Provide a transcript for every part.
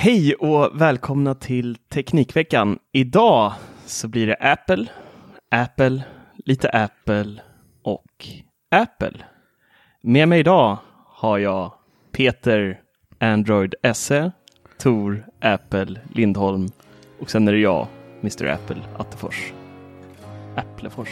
Hej och välkomna till Teknikveckan. Idag så blir det Apple, Apple, lite Apple och Apple. Med mig idag har jag Peter Android SE, Tor Apple Lindholm och sen är det jag, Mr Apple Attefors. Applefors.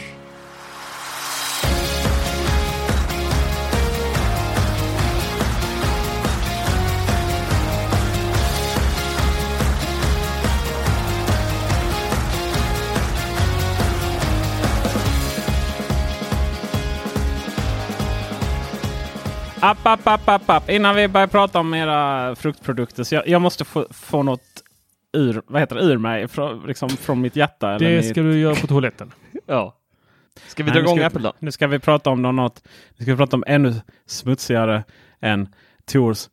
App, app, app, app, app. Innan vi börjar prata om era fruktprodukter. Så jag, jag måste få, få något ur, vad heter det, ur mig. Från, liksom, från mitt hjärta. Eller Det mitt... ska du göra på toaletten. Ja. Ska vi dra nu igång ska vi- Apple då? Nu ska vi prata om något. Nu ska vi prata om ännu smutsigare än Tors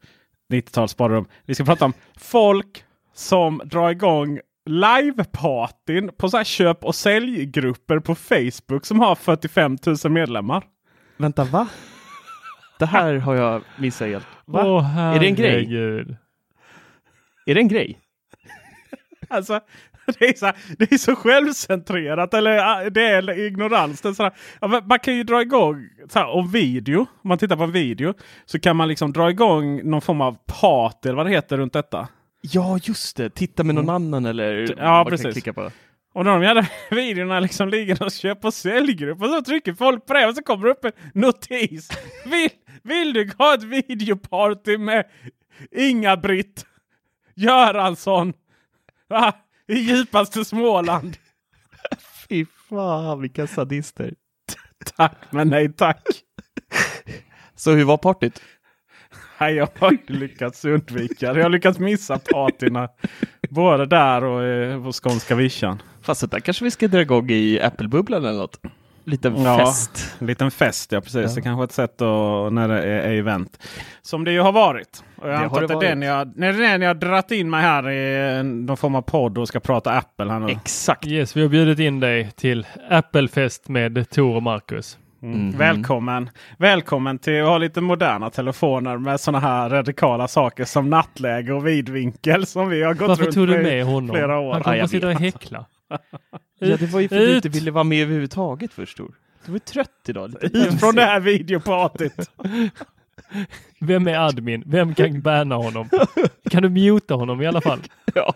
90-talsbadrum. Vi ska prata om folk som drar igång livepartyn på så här köp och säljgrupper på Facebook som har 45 000 medlemmar. Vänta, va? Det här har jag missat helt. Va? Åh, Är det en grej? herregud. Är det en grej? Alltså, det är så, här, det är så självcentrerat. Eller ah, det är ignorans. Det är så här, man kan ju dra igång så här, om video. Om man tittar på en video så kan man liksom dra igång någon form av party eller vad det heter runt detta. Ja, just det. Titta med någon annan eller Ja, vad man kan precis. klicka på. Och när de jävla videorna liksom ligger och köp och säljgrupp och så trycker folk på det och så kommer det upp en notis. Vill, vill du ha ett videoparty med Inga-Britt Göransson va? i djupaste Småland? Fy fan, vilka sadister. Tack men nej tack. Så hur var partyt? Nej, jag har lyckats undvika. Jag har lyckats missa partyna. Både där och eh, på skånska vischan. Fast det där kanske vi ska dra igång i Apple-bubblan eller något. Liten Ja. fest. En liten fest, ja precis. Ja. Det kanske är ett sätt att, när det är, är event. Som det ju har varit. Och jag Det antar har att det är den jag, när det är den jag har dratt in mig här i någon form av podd och ska prata Apple här nu. Exakt. Yes, vi har bjudit in dig till Apple-fest med Tor och Marcus. Mm. Mhm. Välkommen! Välkommen till att ha lite moderna telefoner med sådana här radikala saker som nattläge och vidvinkel som vi har gått Varför runt tog du med honom? flera år. Han kommer sitta och häckla. Ja, det var ju för att du inte ville vara med överhuvudtaget först. Tor. Du var trött idag. Lite Ut från det här videopartyt! Vem är admin? Vem kan banna honom? Kan du muta honom i alla fall? Ja.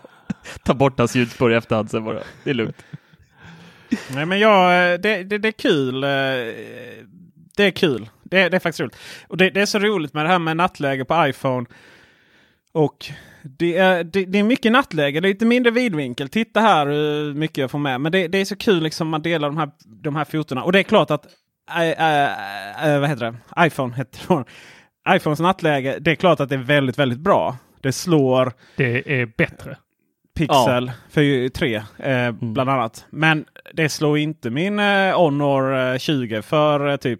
Ta bort hans ljudspår i efterhand sen bara. Det är lugnt. Nej men eh, det, det, det är kul. eh, Det är kul. Det, det är faktiskt roligt. Och det, det är så roligt med det här med nattläge på iPhone. Och det är, det, det är mycket nattläge, det är lite mindre vidvinkel. Titta här hur mycket jag får med. Men det, det är så kul liksom man delar de här, de här fotona. Och det är klart att äh, äh, äh, vad heter det? iPhone heter det. iPhones nattläge, det är klart att det är väldigt, väldigt bra. Det slår Det är bättre. Pixel för 3 eh, bland annat. Men det slår inte min eh, Honor eh, 20 för eh, typ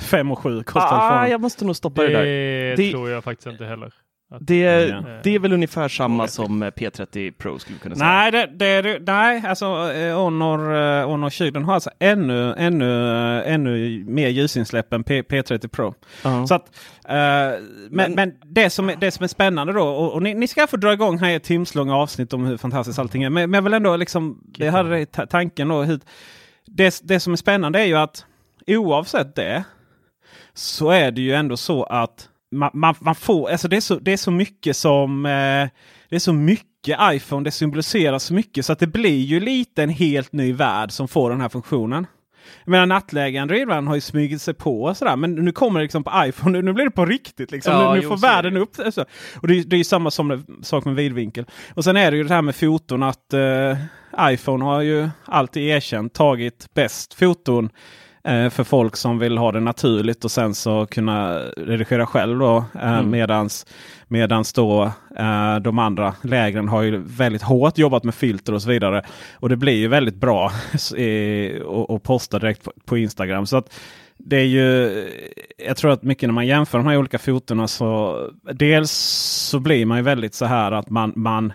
5 och 7 kostar Ah, jag måste nog stoppa det, Det, där. Det- tror jag faktiskt inte heller. Det är, det är väl ungefär samma som eh, P30 Pro skulle kunna säga. Nej, det, det, nej, alltså eh, Honor, eh, Honor 20 den har alltså ännu, ännu, ännu mer ljusinsläpp än P, P30 Pro. Ja. Så att, eh, men, men, det, som är, det som är spännande då, och, och ni, ni ska få dra igång här ett timslånga avsnitt om hur fantastiskt allting är. Men, men jag vill ändå liksom, jag hade i tanken då. Hur, det, det som är spännande är ju att oavsett det så är det ju ändå så att man, man, man får, alltså det, är så, det är så mycket som eh, det är så mycket iPhone, det symboliserar så mycket så att det blir ju lite en helt ny värld som får den här funktionen. Jag menar nattläge Android-världen har ju smugit sig på och sådär. Men nu kommer det liksom på iPhone. Nu blir det på riktigt. Liksom. Ja, nu, nu jo, får så är världen upp alltså. Och det, är- det är ju samma som, sak med vidvinkel. Och sen är det ju det här med foton att eh, iPhone har ju alltid erkänt tagit bäst foton för folk som vill ha det naturligt och sen så kunna redigera själv. Då, eh, Mm. medans, medans då eh, de andra lägren har ju väldigt hårt jobbat med filter och så vidare. Och det blir ju väldigt bra eh, och posta direkt på, Instagram. Så att det är ju, jag tror att mycket när man jämför de här olika fotona så dels så blir man ju väldigt så här att man, man,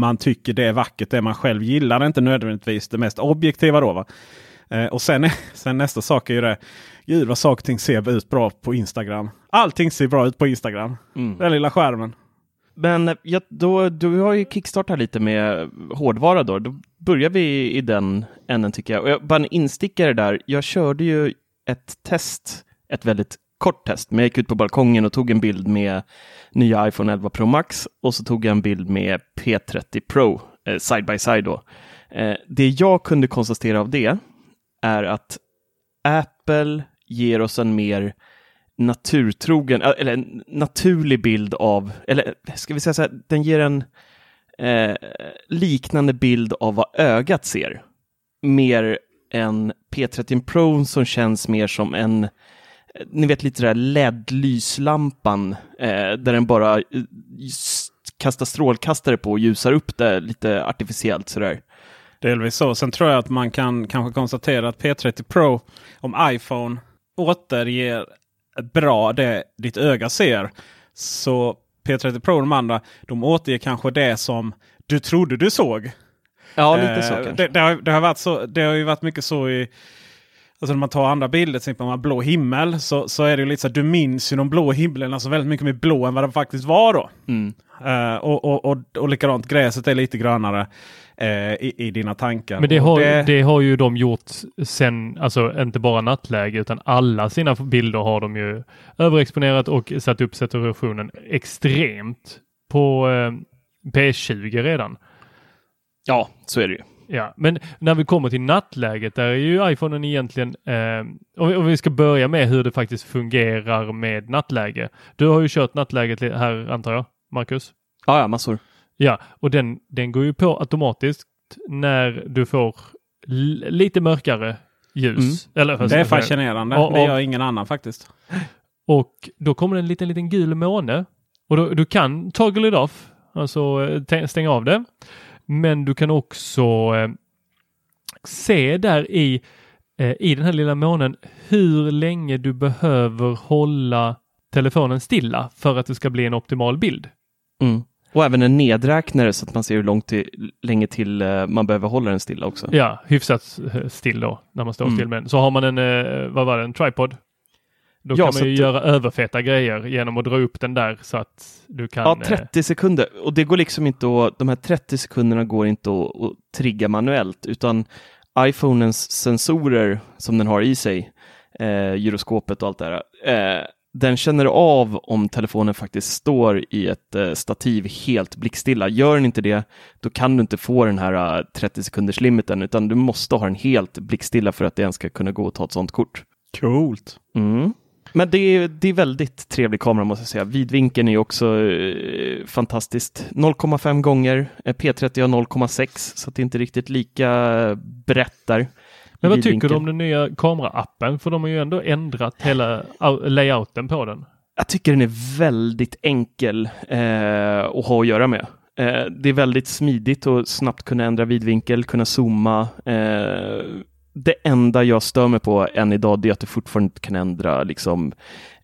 man tycker det är vackert det man själv gillar. Inte nödvändigtvis det mest objektiva då. Va? Eh, och sen, sen nästa sak är ju det. Gud vad saker och ting ser ut bra på Instagram. Allting ser bra ut på Instagram. Mm. Den lilla skärmen. Men ja, då, du har ju kickstartat lite med hårdvara då. Då börjar vi i den änden tycker jag. Och jag, bara en instickare där. Jag körde ju ett test, ett väldigt kort test, men jag gick ut på balkongen och tog en bild med nya iPhone 11 Pro Max och så tog jag en bild med P30 Pro eh, side by side då. Eh, det jag kunde konstatera av det är att Apple ger oss en mer naturtrogen, eh, eller en naturlig bild av, eller ska vi säga så här, den ger en eh, liknande bild av vad ögat ser. Mer än P30 Pro som känns mer som en, ni vet lite där LED-lyslampan, eh, där den bara eh, kastar strålkastare på och ljusar upp det lite artificiellt sådär. Delvis så. Sen tror jag att man kan kanske konstatera att P30 Pro, om iPhone återger bra det ditt öga ser. Så P30 Pro och de andra, de återger kanske det som du trodde du såg. Ja, lite så Eh, kanske. det, det, har, det, har varit så, det har ju varit mycket så i... Alltså när man tar andra bilder, till exempel man blå himmel, så, så är det ju lite så att du minns ju de blå himlarna så väldigt mycket mer blå än vad de faktiskt var då. Mm. Eh, och, och, och, och likadant, gräset är lite grönare i, i dina tankar. Men det har, det... har ju de gjort sen, alltså inte bara nattläge utan alla sina bilder har de ju överexponerat och satt upp saturationen extremt på eh, P20 redan. Ja, så är det ju. Ja, men när vi kommer till nattläget där är ju iPhonen egentligen, eh, om, vi, om vi ska börja med hur det faktiskt fungerar med nattläge. Du har ju kört nattläget här antar jag, Marcus? Ja, ja, massor. Ja, och den, den går ju på automatiskt när du får lite mörkare ljus. Eller, vad det är fascinerande. Och- det och- gör ingen annan faktiskt. Och då kommer det en liten, liten gul måne. Och då, du kan toggle it off, alltså eh, tä- stänga av det. Men du kan också eh, se där i, eh, i den här lilla månen hur länge du behöver hålla telefonen stilla för att det ska bli en optimal bild. Mm. Och även en nedräknare så att man ser hur långt till, länge till eh, man behöver hålla den stilla också. Ja, hyfsat eh, still då när man står Mm. still med den. Så har man en, eh, vad var det, en tripod. Då Ja, kan man ju att- göra överfeta grejer genom att dra upp den där så att du kan... Ja, eh, 30 sekunder. Och det går liksom inte att, de här 30 sekunderna går inte att, att trigga manuellt, utan iPhonens sensorer som den har i sig, eh, gyroskopet och allt det där, eh, den känner av om telefonen faktiskt står i ett eh, stativ helt blickstilla. Gör den inte det, då kan du inte få den här eh, 30 sekunders limiten, utan du måste ha den helt blickstilla för att det ens ska kunna gå att ta ett sånt kort. Coolt. Mm. Men det är, det är väldigt trevlig kamera måste jag säga. Vidvinkeln är också eh, fantastiskt. 0,5 gånger, eh, P30 har 0,6 så det är inte riktigt lika brett där. Men vad tycker vidvinkel. du om den nya kameraappen? För de har ju ändå ändrat hela layouten på den. Jag tycker den är väldigt enkel eh, att ha att göra med. Eh, det är väldigt smidigt och snabbt kunna ändra vidvinkel, kunna zooma. Eh, det enda jag stör mig på än idag är att du fortfarande kan ändra liksom,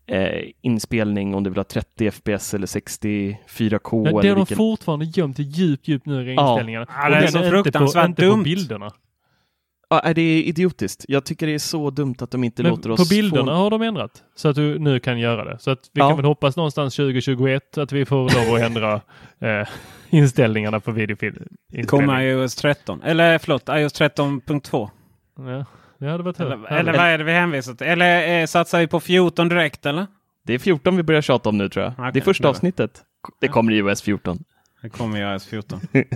eh, inspelning om du vill ha 30 fps eller 64K. Men det eller har de vilken... fortfarande gömt djupt, djupt ner i Ja. inställningarna. Ja, Och det är så inte fruktansvärt inte dumt. på bilderna. Ja, är det är idiotiskt. Jag tycker det är så dumt att de inte Men låter på oss bilderna få... har de ändrat så att du nu kan göra det. Så att vi Ja. kan väl hoppas någonstans 2021 att vi får lov att ändra eh, inställningarna på videofilm. Kommer iOS 13. Eller förlåt, iOS 13.2. Ja, det hade varit Eller, eller vad är det vi hänvisar till? Eller eh, satsar vi på 14 direkt eller? Det är 14 vi börjar tjata om nu tror jag. Okej, det är första avsnittet. Det kommer i OS 14. Det kommer i iOS 14.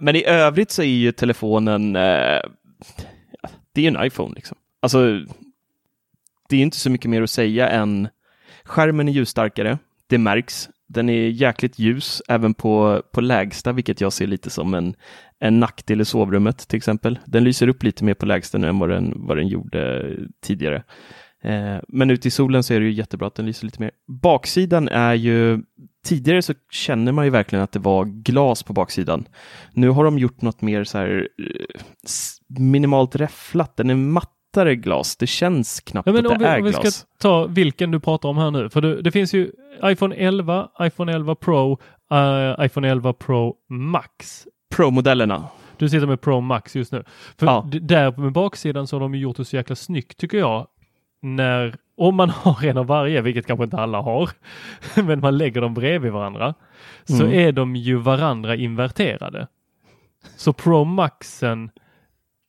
Men i övrigt så är ju telefonen, eh, det är en iPhone liksom. Alltså, det är inte så mycket mer att säga än skärmen är ljusstarkare, det märks. Den är jäkligt ljus även på, på lägsta, vilket jag ser lite som en, en nackdel i sovrummet till exempel. Den lyser upp lite mer på lägsta nu än vad den, vad den gjorde tidigare. Eh, men ute i solen så är det ju jättebra att den lyser lite mer. Baksidan är ju, tidigare så känner man ju verkligen att det var glas på baksidan. Nu har de gjort något mer så här eh, minimalt räfflat, den är mattare glas. Det känns knappt Ja, men att det vi, är om vi glas. ska ta vilken du pratar om här nu. För det, det finns ju iPhone 11, iPhone 11 Pro, eh, iPhone 11 Pro Max. Pro-modellerna. Du sitter med Pro Max just nu. För Ja. där med baksidan så har de gjort det så jäkla snyggt tycker jag. När, om man har en av varje, vilket kanske inte alla har, men man lägger dem bredvid varandra, så Mm. är de ju varandra inverterade. Så Pro Maxen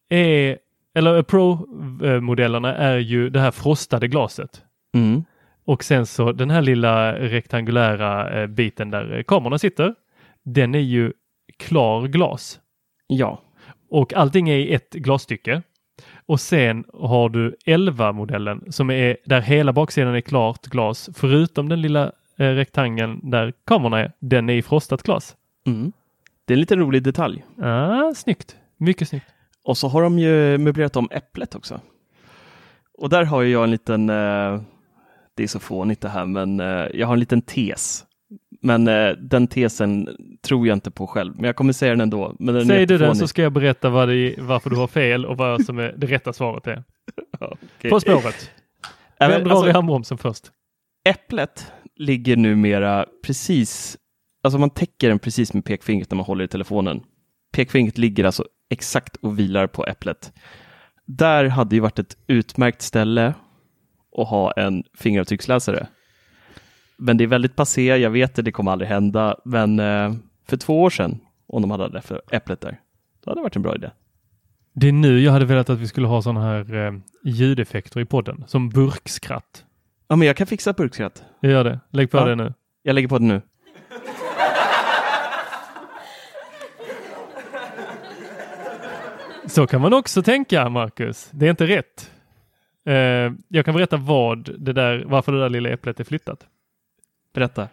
är, eller Pro-modellerna är ju det här frostade glaset. Mm. Och sen så den här lilla rektangulära eh, biten där kamerorna sitter, den är ju klar glas Ja. och allting är i ett glasstycke. Och sen har du 11-modellen som är där hela baksidan är klart glas förutom den lilla eh, rektangeln där kamerorna är. Den är i frostat glas. Mm. Det är en liten rolig detalj. Ah, snyggt. Mycket snyggt. Och så har de ju möblerat om äpplet också. Och där har jag en liten, eh, det är så fånigt det här, men eh, jag har en liten tes. Men eh, den tesen tror jag inte på själv, men jag kommer säga den ändå. Men den Säg du den så ska jag berätta vad det är, varför du har fel och vad som är det rätta svaret är. Okej. På spåret. Vem men drar alltså, vi handbromsen först? Äpplet ligger numera precis, alltså man täcker den precis med pekfingret när man håller i telefonen. Pekfingret ligger alltså exakt och vilar på äpplet. Där hade ju varit ett utmärkt ställe att ha en fingeravtrycksläsare. Men det är väldigt passé, jag vet det, det kommer aldrig hända, men eh, för två år sedan, om de hade det för äpplet där, då hade det varit en bra idé. Det är nu jag hade velat att vi skulle ha sådana här eh, ljudeffekter i podden, som burkskratt. Ja, men jag kan fixa burkskratt. Jag gör det. Lägg på Ja. det nu. Jag lägger på det nu. Så kan man också tänka, Marcus. Det är inte rätt. Eh, jag kan berätta vad det där, varför det där lilla äpplet är flyttat. Berätta.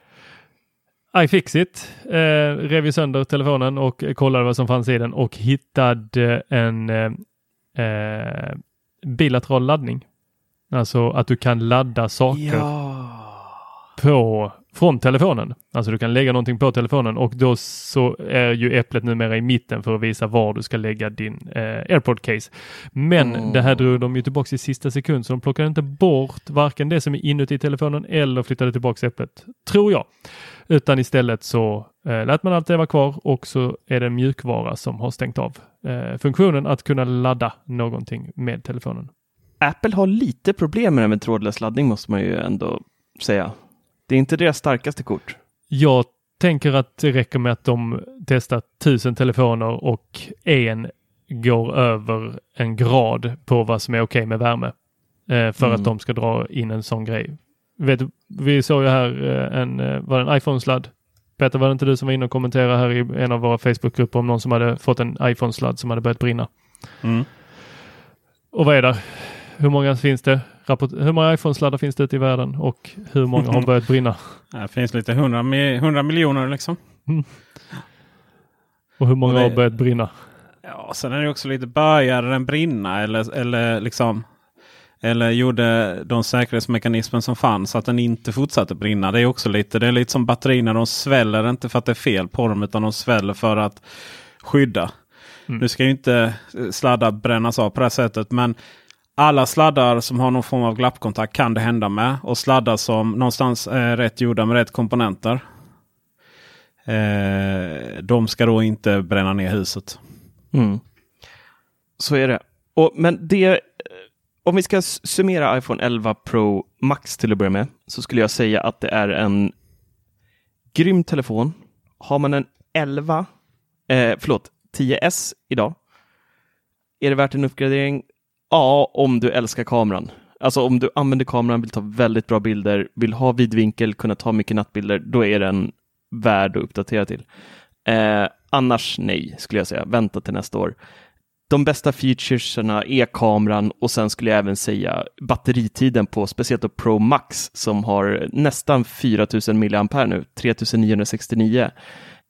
iFixit eh, rev ju sönder telefonen och kollade vad som fanns i den och hittade en eh, eh, bilateral laddning. Alltså att du kan ladda saker på, från telefonen. Alltså du kan lägga någonting på telefonen och då så är ju äpplet numera i mitten för att visa var du ska lägga din eh, AirPod case. Men Mm. det här drog de ju tillbaka i sista sekund så de plockade inte bort varken det som är inuti telefonen eller flyttade tillbaka äpplet, tror jag. Utan istället så eh, lät man allt det vara kvar och så är det en mjukvara som har stängt av eh, funktionen att kunna ladda någonting med telefonen. Apple har lite problem med det med trådlös laddning måste man ju ändå säga. Det är inte deras starkaste kort. Jag tänker att det räcker med att de testar tusen telefoner och en går över en grad på vad som är okej med värme. Eh, för Mm. att de ska dra in en sån grej. Vet, vi såg ju här eh, en, eh, var det en iPhone-sladd? Peter, var det inte du som var inne och kommenterade här i en av våra Facebookgrupper om någon som hade fått en iPhone-sladd som hade börjat brinna? Mm. Och vad är det? Hur många finns det? Hur många iPhone-sladdar finns det ute i världen och hur många har börjat brinna? Det finns lite 100, mi- 100 miljoner liksom. Och hur många Och det- har börjat brinna? Ja, sen är det också lite började den brinna eller, eller liksom eller gjorde de säkerhetsmekanismen som fanns att den inte fortsatte brinna. Det är också lite, det är lite som batterierna. De sväller inte för att det är fel på dem utan de sväller för att skydda. Mm. Nu ska ju inte sladdar brännas av på det här sättet. Men alla sladdar som har någon form av glappkontakt kan det hända med. Och sladdar som någonstans är rätt gjorda med rätt komponenter. Eh, de ska då inte bränna ner huset. Mm. Så är det. Och, men det, eh, om vi ska summera iPhone 11 Pro Max till att börja med, så skulle jag säga att det är en grym telefon. Har man en 11, eh, förlåt, 10S idag, är det värt en uppgradering? Ja, om du älskar kameran. Alltså om du använder kameran, vill ta väldigt bra bilder, vill ha vidvinkel, kunna ta mycket nattbilder, då är den värd att uppdatera till. Eh, annars nej, skulle jag säga. Vänta till nästa år. De bästa featuresarna är kameran och sen skulle jag även säga batteritiden på speciellt då Pro Max som har nästan 4000 mAh nu, 3969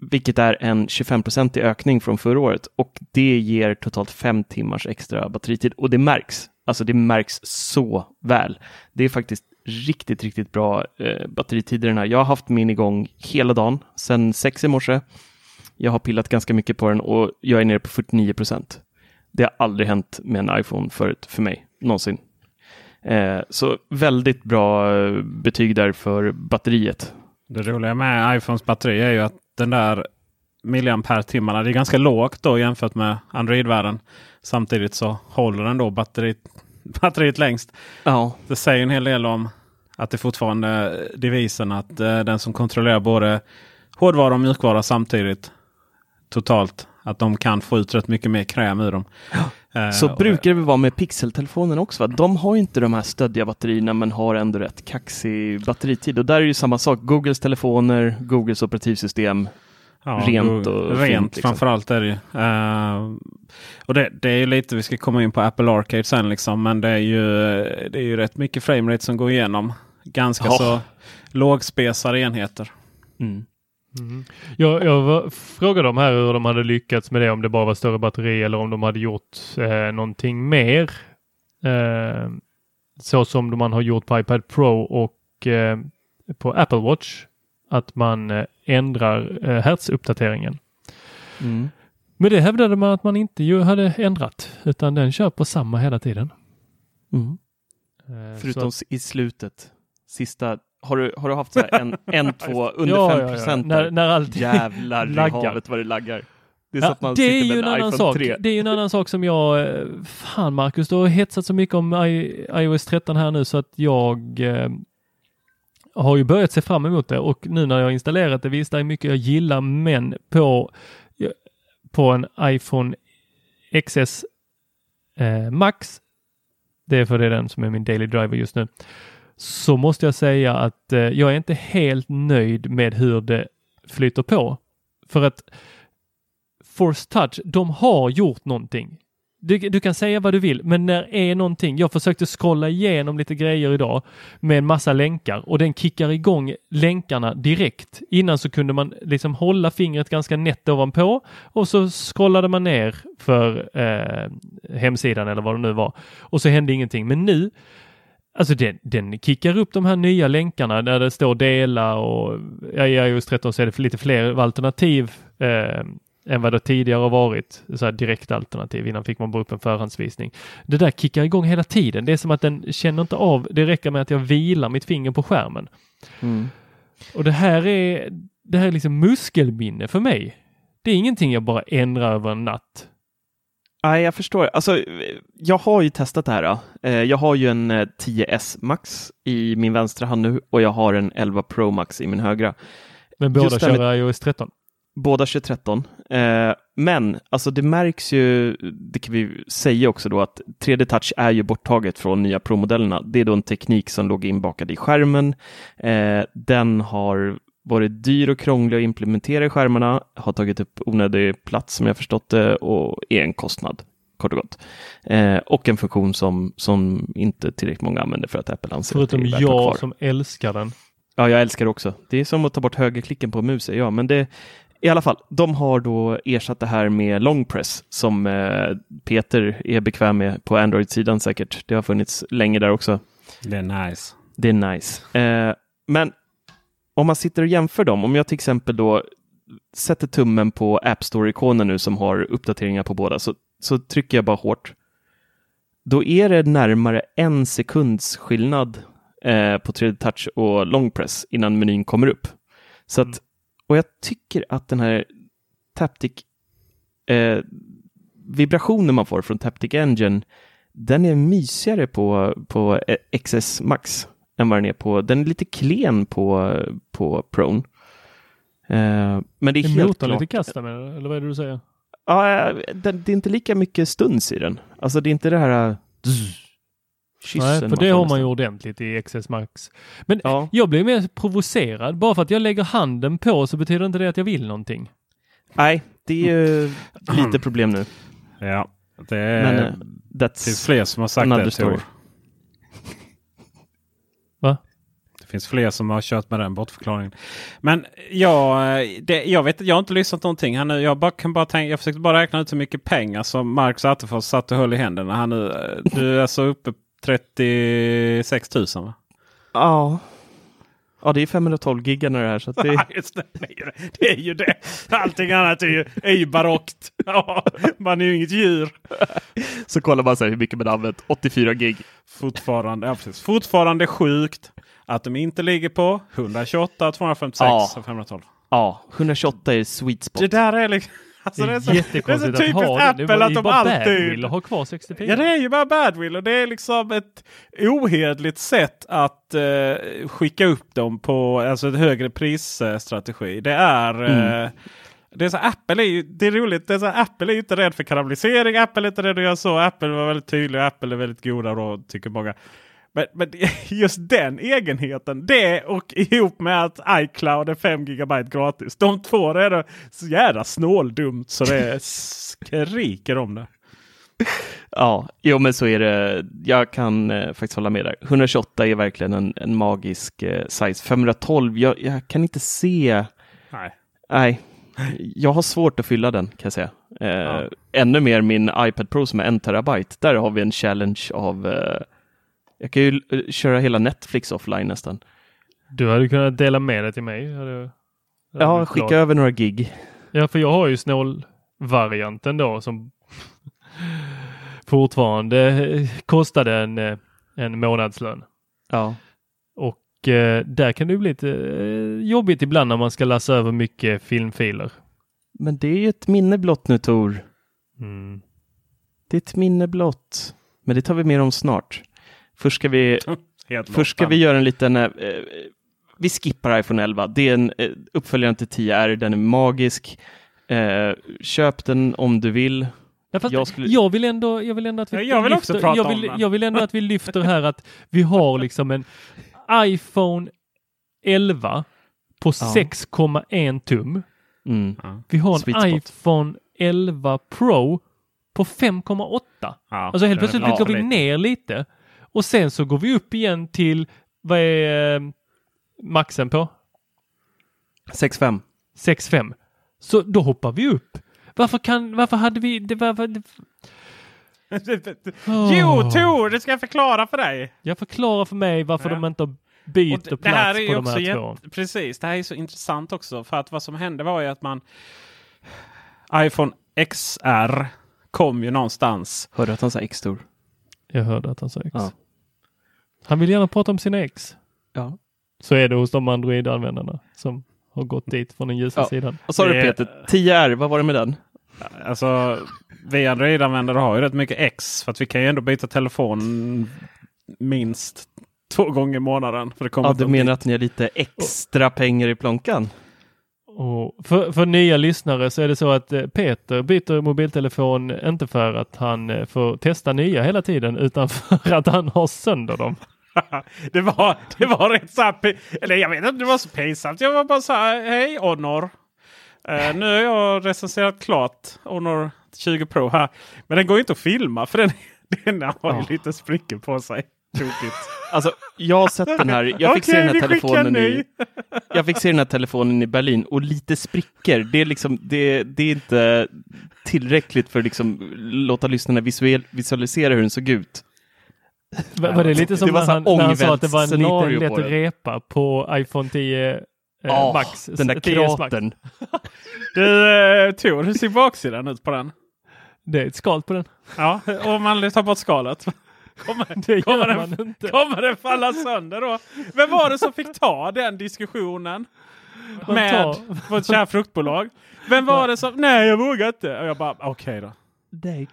vilket är en 25-procentig ökning från förra året och det ger totalt fem timmars extra batteritid och det märks. Alltså det märks så väl. Det är faktiskt riktigt, riktigt bra eh, batteritider den här. Jag har haft min igång hela dagen sedan sex i morse. Jag har pillat ganska mycket på den och jag är nere på 49 procent. Det har aldrig hänt med en iPhone förut för mig, någonsin. Eh, så väldigt bra eh, betyg där för batteriet. Det roliga med iPhones batteri är ju att den där milliampere-timmarna, det är ganska lågt då jämfört med Android-världen. Samtidigt så håller den då batteriet, batteriet längst. Ja. Det säger en hel del om att det fortfarande är devisen att eh, den som kontrollerar både hårdvara och mjukvara samtidigt totalt. Att de kan få ut rätt mycket mer kräm ur dem. Eh, Så och- brukar det vara med pixeltelefonen också. Va? De har inte de här stöddiga batterierna men har ändå rätt kaxig batteritid. Och där är ju samma sak. Googles telefoner, Googles operativsystem. Ja, Rent och rent fint, liksom. framförallt är det ju. Eh, och det, det är ju lite, vi ska komma in på Apple Arcade sen liksom. Men det är ju, det är ju rätt mycket framerate som går igenom. Ganska Ja. så lågspesade enheter. Mm. Jag, jag var, frågade dem här hur de hade lyckats med det, om det bara var större batteri eller om de hade gjort eh, någonting mer. Eh, så som man har gjort på iPad Pro och eh, på Apple Watch. Att man eh, ändrar eh, hertzuppdateringen. Mm. Men det hävdade man att man inte ju hade ändrat utan den kör på samma hela tiden. Mm. Eh, Förutom s- i slutet, sista. Har du, har du haft så här en, en två under Ja, 5 ja, ja. procent? När, när allt Jävlar i laggar. havet vad det laggar. Det är, så Ja, att man det är ju med en annan sak. 3. Det är ju en annan sak som jag, eh, fan Marcus, du har hetsat så mycket om I, iOS 13 här nu så att jag eh, har ju börjat se fram emot det och nu när jag har installerat det, visst det är mycket jag gillar men på, på en iPhone XS eh, Max, det är för det är den som är min daily driver just nu, så måste jag säga att eh, jag är inte helt nöjd med hur det flyter på. För att Force Touch, de har gjort någonting. Du, du kan säga vad du vill, men när är någonting? Jag försökte scrolla igenom lite grejer idag med en massa länkar och den kickar igång länkarna direkt. Innan så kunde man liksom hålla fingret ganska nätt ovanpå och så scrollade man ner för eh, hemsidan eller vad det nu var och så hände ingenting. Men nu Alltså den, den kickar upp de här nya länkarna där det står dela och ja, i iOS 13 så är det lite fler alternativ eh, än vad det tidigare har varit. Så här direktalternativ. Innan fick man bara upp en förhandsvisning. Det där kickar igång hela tiden. Det är som att den känner inte av. Det räcker med att jag vilar mitt finger på skärmen. Mm. Och det här är, det här är liksom muskelminne för mig. Det är ingenting jag bara ändrar över en natt. Nej, jag förstår. Alltså, jag har ju testat det här. Eh, Jag har ju en eh, 10S Max i min vänstra hand nu och jag har en 11 Pro Max i min högra. Men båda Just kör iOS 13. Båda 2013. Eh, men alltså det märks ju, det kan vi säga också då, att 3D Touch är ju borttaget från nya Pro-modellerna. Det är då en teknik som låg inbakad i skärmen. Eh, den har varit dyr och krånglig att implementera i skärmarna, har tagit upp onödig plats som jag förstått det och är en kostnad, kort och gott. Eh, och en funktion som, som inte tillräckligt många använder för att Apple anser Förutom att det är ha kvar. jag som älskar den. Ja, jag älskar det också. Det är som att ta bort högerklicken på musen, ja, men det i alla fall, de har då ersatt det här med long press som eh, Peter är bekväm med på Android-sidan säkert. Det har funnits länge där också. Det är nice. Det är nice. Eh, men om man sitter och jämför dem, om jag till exempel då sätter tummen på App Store-ikonen nu som har uppdateringar på båda, så, så trycker jag bara hårt. Då är det närmare en sekunds skillnad eh, på 3D Touch och Long Press innan menyn kommer upp. Så att, och jag tycker att den här Taptic eh, vibrationen man får från Taptic Engine, den är mysigare på, på eh, XS Max än vad den är på, den är lite klen på, på Prone. Eh, men det är Är helt klart. lite kasta med eller vad är det du säger? Ja, det, det är inte lika mycket stuns i den. Alltså det är inte det här... zzz. kyssen. Nej, för det har man ju ordentligt i XS Max. Men Ja. jag blir mer provocerad. Bara för att jag lägger handen på så betyder inte det att jag vill någonting. Nej, det är ju lite problem nu. Ja, det Men eh, det that's... fler som har sagt det story. Tor. Va? Det finns fler som har kört med den bortförklaringen. Men jag, det, jag vet jag har inte lyssnat någonting här nu. Jag, bara, kan bara tänka, jag försökte bara räkna ut hur mycket pengar som Marcus Attefors satt och höll i händerna. Han nu, eh, du är alltså uppe 36 000 va? Ja. Ja, det är 512 gigarna det här. Så det... Just det. Det är ju det. Det det. Allting annat är ju, är ju barockt. Ja, man är ju inget djur. Så kollar man så här hur mycket man använt. 84 gig. Fortfarande, ja, precis. Fortfarande sjukt att de inte ligger på 128, 256 Ja. och 512. Ja, 128 är sweet spot. Det där är liksom... Alltså det är, det är så, det är så att typiskt det. Det Apple var att ju de alltid... att ha kvar 64. Ja det är ju bara badwill och det är liksom ett ohederligt sätt att eh, skicka upp dem på alltså ett högre prisstrategi. Det är... Mm. Eh, det är så Apple är ju, det är roligt, det är så Apple är ju inte rädd för kannibalisering. Apple är inte rädd att göra så. Apple var väldigt tydlig. Apple är väldigt goda råd tycker många. Men, men just den egenheten, det och ihop med att iCloud är 5 GB gratis. De två är det så jävla snåldumt så det skriker om det. Ja, jo men så är det. Jag kan eh, faktiskt hålla med där. 128 är verkligen en, en magisk eh, size. 512, jag, jag kan inte se. Nej. Nej, jag har svårt att fylla den kan jag säga. Eh, Ännu mer min iPad Pro som är en terabyte. Där har vi en challenge av eh, jag kan ju eh, köra hela Netflix offline nästan. Du hade kunnat dela med det till mig. Hade, hade Ja, skicka glad. över några gig. Ja, för jag har ju snål-varianten då som fortfarande eh, kostade en, eh, en månadslön. Ja, Och eh, där kan det bli lite jobbigt ibland när man ska läsa över mycket filmfiler. men det är ju ett minne blott nu Tor. Mm. Det är ett minne blott. Men det tar vi mer om snart. Först ska vi Helt Först ska vi göra en liten... Eh, eh, vi skippar iPhone 11. Det är en eh, uppföljare till 10R. Den är magisk. Eh, köp den om du vill. Ja, Jag jag, skulle- vill ändå, jag vill ändå att vi Ja, jag vill också lyfter, prata jag om vill, jag vill ändå att vi lyfter här att vi har liksom en iPhone 11 på Ja. 6,1 tum. Mm. Vi har Sweet en spot. iPhone 11 Pro på 5,8. Ja, Alltså helt plötsligt går vi ner lite och sen så går vi upp igen till vad är eh, maxen på? 6.5. 6,5. Så då hoppar vi upp. Varför kan, varför hade vi, det var, var, Jo Tor, det ska jag förklara för dig. Jag förklarar för mig varför Ja. de inte byter det, det plats här är på de här två. Precis, det här är så intressant också. För att vad som hände var ju att man iPhone XR kom ju någonstans. Hörde att han sa X-stor? Jag hörde att han sa X. Ja. Han vill gärna prata om sina ex. Ja. Så är det hos de Android-användarna som har gått dit från den ljusa Ja. sidan. Vad sa du Peter? 10R, vad var det med den? Alltså, vi Android-användare har ju rätt mycket X. För att vi kan ju ändå byta telefon minst två gånger i månaden. För det kommer Ja, du menar att ni har lite extra pengar i plånkan? Och för, för nya lyssnare så är det så att eh, Peter byter mobiltelefon inte för att han eh, får testa nya hela tiden utan för att han har sönder dem. det, var, det var rätt så här, Eller jag vet inte det var så pinsamt. Jag var bara så här, hej Honor. Eh, nu har jag recenserat klart Honor 20 Pro här. Men den går ju inte att filma för den, den har ju Ja. lite sprickor på sig. Tokigt. Alltså, jag har sett den här. Jag fick se Okej, den här telefonen en i... Jag fick se den här telefonen i Berlin och lite sprickor. Det är liksom, det, det är inte tillräckligt för att liksom låta lyssnarna visuel, visualisera hur den såg ut. Var, var det lite som Det var när, så han, när han sa att det var en liten lätt repa på iPhone 10 eh, Ja, Max? den där 10 Max. kratern. Du eh, Tor, hur ser baksidan ut på den? Det är ett skal på den. Ja, om man tar bort skalet. Kommer, Det kommer, den, inte. kommer den falla sönder då? Vem var det som fick ta den diskussionen? Man med vårt kära fruktbolag. Vem var det som... Nej, jag vågar inte. Och jag bara, okej då. Nej.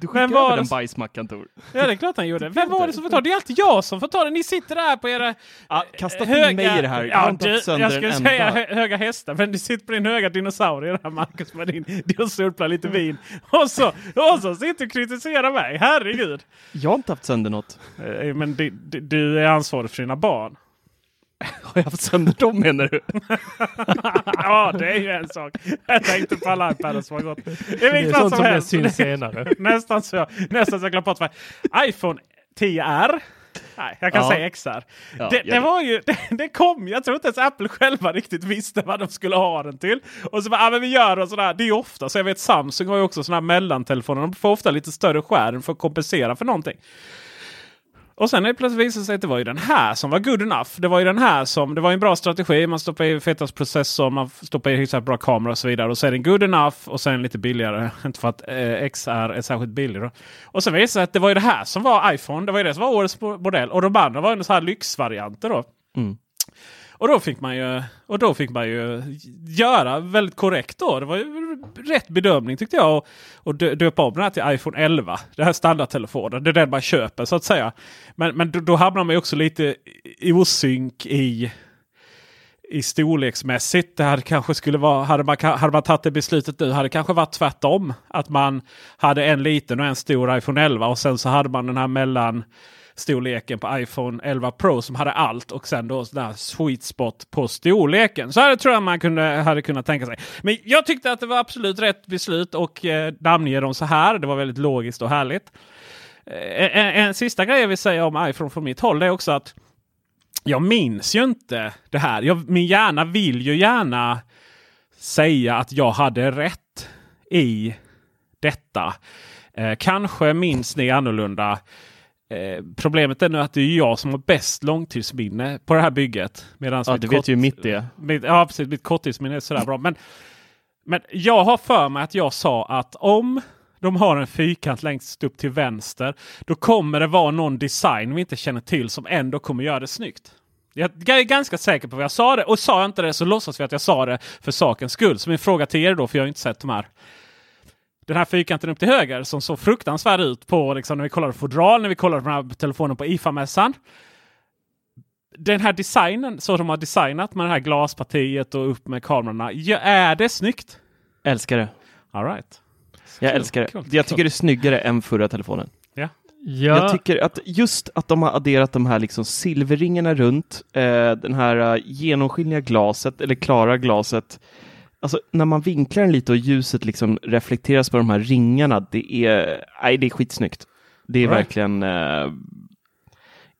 Du skickade över den som- bajsmackan Tor. Ja, det är klart han gjorde. Vem var det som får ta det? Är alltid jag som får ta det. Ni sitter där på era Ja, kasta till mig i det här. Ja, du, jag skulle säga hö höga hästar, men du sitter på din höga dinosaurie där Marcus med din dinosaurplan lite vin. Och så, och så sitter du och kritiserar mig. Herregud. Jag har inte haft sönder något. Eh, Men du, du, du är ansvarig för dina barn. Har jag haft sönder dem menar du? ja, det är ju en sak. Jag tänkte på alla iPadar som har gått. Det är vilket fall sånt som som helst. syns senare. nästan så, nästan så jag glömde bort vad iPhone 10R. Nej, jag kan Ja. säga XR. Ja, det, det det. var ju, det, det kom, jag tror inte ens Apple själva riktigt visste vad de skulle ha den till. Och så bara, ah, men vi gör det sådär. Det är ofta så. Jag vet Samsung har ju också sådana här mellantelefoner. De får ofta lite större skärm för att kompensera för någonting. Och sen är det plötsligt visade sig att det var ju den här som var good enough. Det var ju den här som, det var en bra strategi. Man stoppar i fetast processor, man stoppar i hyfsat bra kamera och så vidare. Och så är den good enough och sen lite billigare. Inte för att eh, XR är särskilt billig då. Och sen visade det sig att det var ju det här som var iPhone. Det var ju det som var årets modell. Och de andra var ju så här lyxvarianter då. Mm. Och då fick man ju, och då fick man ju göra väldigt korrekt då. Det var ju rätt bedömning tyckte jag. Och, och döpa om den här till iPhone 11. Det här standardtelefonen. Det är den man köper så att säga. Men, men då, då hamnar man ju också lite i- osynk i, i storleksmässigt. Det här kanske skulle vara, hade man, hade man tagit det beslutet nu hade det kanske varit tvärtom. Att man hade en liten och en stor iPhone 11 och sen så hade man den här mellan storleken på iPhone 11 Pro som hade allt och sen då sån sweet spot på storleken. Så här tror jag man kunde, hade kunnat tänka sig. Men jag tyckte att det var absolut rätt beslut och eh, namnge dem så här. Det var väldigt logiskt och härligt. Eh, en, en, en sista grej jag vill säga om iPhone från mitt håll är också att jag minns ju inte det här. Jag, min hjärna vill ju gärna säga att jag hade rätt i detta. Eh, kanske minns ni annorlunda. Eh, problemet är nu att det är jag som har bäst långtidsminne på det här bygget. Medans Ja, du vet ju mitt är. mitt, ja, precis. Mitt korttidsminne är sådär bra. Men, men jag har för mig att jag sa att om de har en fyrkant längst upp till vänster. Då kommer det vara någon design vi inte känner till som ändå kommer göra det snyggt. Jag jag är ganska säker på vad jag sa det. Och sa jag inte det så låtsas vi att jag sa det för sakens skull. Så min fråga till er då, för jag har inte sett de här. Den här fyrkanten upp till höger som såg fruktansvärd ut på liksom, när vi kollade fodral, när vi kollade på den här telefonen på IFA-mässan. Den här designen, så de har designat med det här glaspartiet och upp med kamerorna. Ja, är det snyggt? Älskar det. All right. Jag Kul, älskar det. kul, Jag kul. tycker det är snyggare än förra telefonen. Ja. Ja, Jag tycker att just att de har adderat de här liksom silverringarna runt, eh, den här eh, genomskinliga glaset, eller klara glaset. Alltså när man vinklar den lite och ljuset liksom reflekteras på de här ringarna, det är, nej, det är skitsnyggt. Det är Right. verkligen... Eh,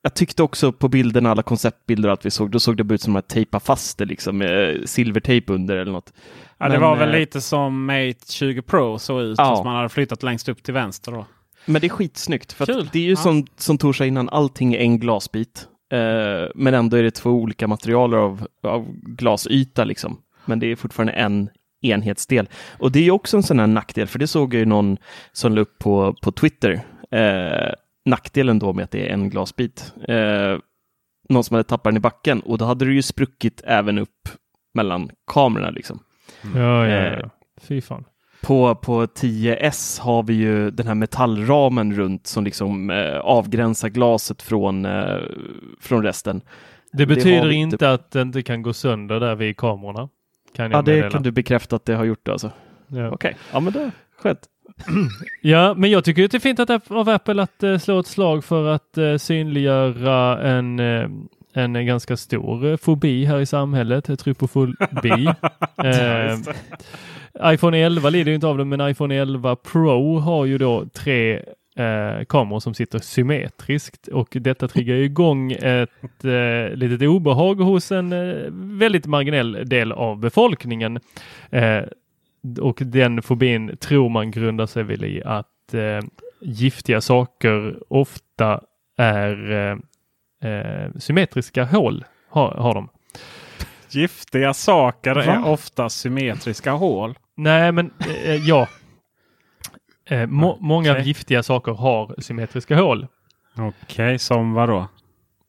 jag tyckte också på bilderna, alla konceptbilder och allt vi såg, då såg det ut som att tejpa fast det liksom med silvertejp under eller något. Ja, det Men, var väl eh, lite som Mate 20 Pro såg ut. Ja. Fast man hade flyttat längst upp till vänster. Då. Men det är skitsnyggt, för det är ju Ja. som, som Tor sa innan, allting är en glasbit. Eh, men ändå är det två olika material av, av glasyta liksom. Men det är fortfarande en enhetsdel. Och det är ju också en sån här nackdel, för det såg jag ju någon som la upp på, på Twitter. Eh, nackdelen då med att det är en glasbit. Eh, någon som hade tappat den i backen och då hade det ju spruckit även upp mellan kamerorna liksom. ja, ja, Eh, ja. Fy fan. På, på 10S har vi ju den här metallramen runt som liksom eh, avgränsar glaset från, eh, från resten. Det det betyder inte inte- att det inte kan gå sönder där vid kamerorna. Kan jag Ja, det meddela. kan du bekräfta att det har gjort alltså. Ja. Okej, ja men det skönt. ja, men jag tycker att det är fint att, av Apple att eh, slå ett slag för att eh, synliggöra en, eh, en ganska stor fobi här i samhället, trypofobi. eh, iPhone 11 lider ju inte av det, men iPhone 11 Pro har ju då tre eh, kameror som sitter symmetriskt och detta triggar igång ett eh, litet obehag hos en eh, väldigt marginell del av befolkningen. Eh, och den fobin tror man grundar sig väl i att eh, giftiga saker ofta är eh, eh, symmetriska hål. Har, har de. Giftiga saker är Va? ofta symmetriska hål. Nej, men eh, ja. Eh, må, många Okej. giftiga saker har symmetriska hål. Okej, som vad då?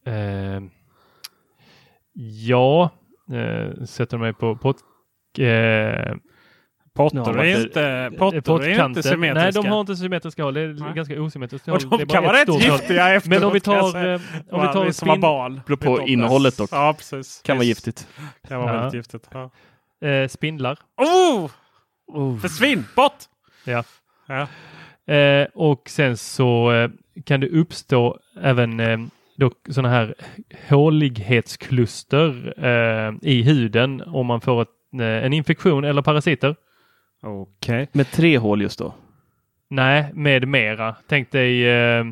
Eh, ja, eh, sätter mig på, på eh, Pottor Ja, är inte, pottor är inte symmetriska. Nej, de har inte symmetriska hål. Det är Nej. ganska osymmetriskt Och de är kan vara rätt giftiga efteråt. Men om vi tar, eh, om vi tar vi som var spin- barn. Beror på innehållet dock. Ja, precis. Kan vara giftigt. Kan vara Ja. väldigt giftigt. Ja. eh, spindlar. Oh! Försvinn! Bort! Ja. Ja. Eh, och sen så eh, kan det uppstå även eh, sådana här hålighetskluster eh, i huden om man får ett, eh, en infektion eller parasiter. Okej. Med tre hål just då. Nej, med mera. Tänk dig eh,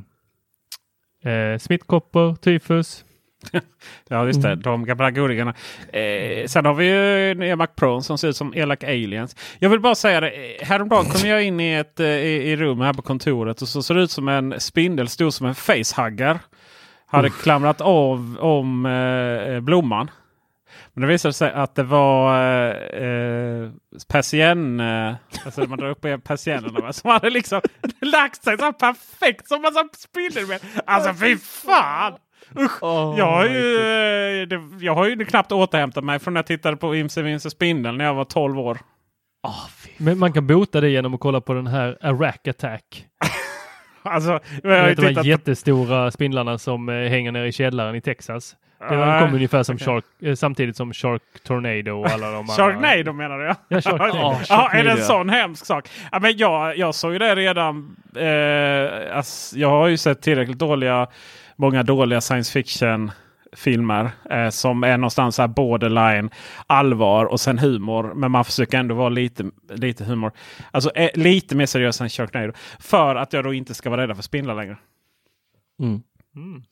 eh, smittkoppor, tyfus. Ja, just det. Mm. De gamla godingarna. Eh, sen har vi ju nya Mac Pro som ser ut som elaka aliens. Jag vill bara säga det. eh, Häromdagen kom jag in i ett eh, i, i rum här på kontoret och så såg det ut som en spindel stor som en facehugger. Hade klamrat av om eh, blomman. Men det visade sig att det var eh, eh, persien, eh, alltså man drar upp persiennerna som hade liksom lagt sig så perfekt som en spindelben. Alltså fy fan! Usch! jag, har ju, eh, det, jag har ju knappt återhämtat mig från när jag tittade på Imse Vimse Spindeln när jag var 12 år. Men man kan bota det genom att kolla på den här Arak Attack. Alltså, jag har ju vet, de här jättestora spindlarna som eh, hänger ner i källaren i Texas. Det Nej, kom ungefär som okej. Shark, eh, samtidigt som Shark Tornado och alla de andra. Sharknado menar du? Ja, Sharknado. Ja, Ja, är det en Sharknado. sån hemsk sak? Ja, men jag, jag såg ju det redan. Eh, ass, jag har ju sett tillräckligt dåliga, många dåliga science fiction filmer eh, som är någonstans här borderline allvar och sen humor. Men man försöker ändå vara lite, lite humor. Alltså eh, lite mer seriös än Sharknado. För att jag då inte ska vara rädd för spindlar längre. Mm. Mm.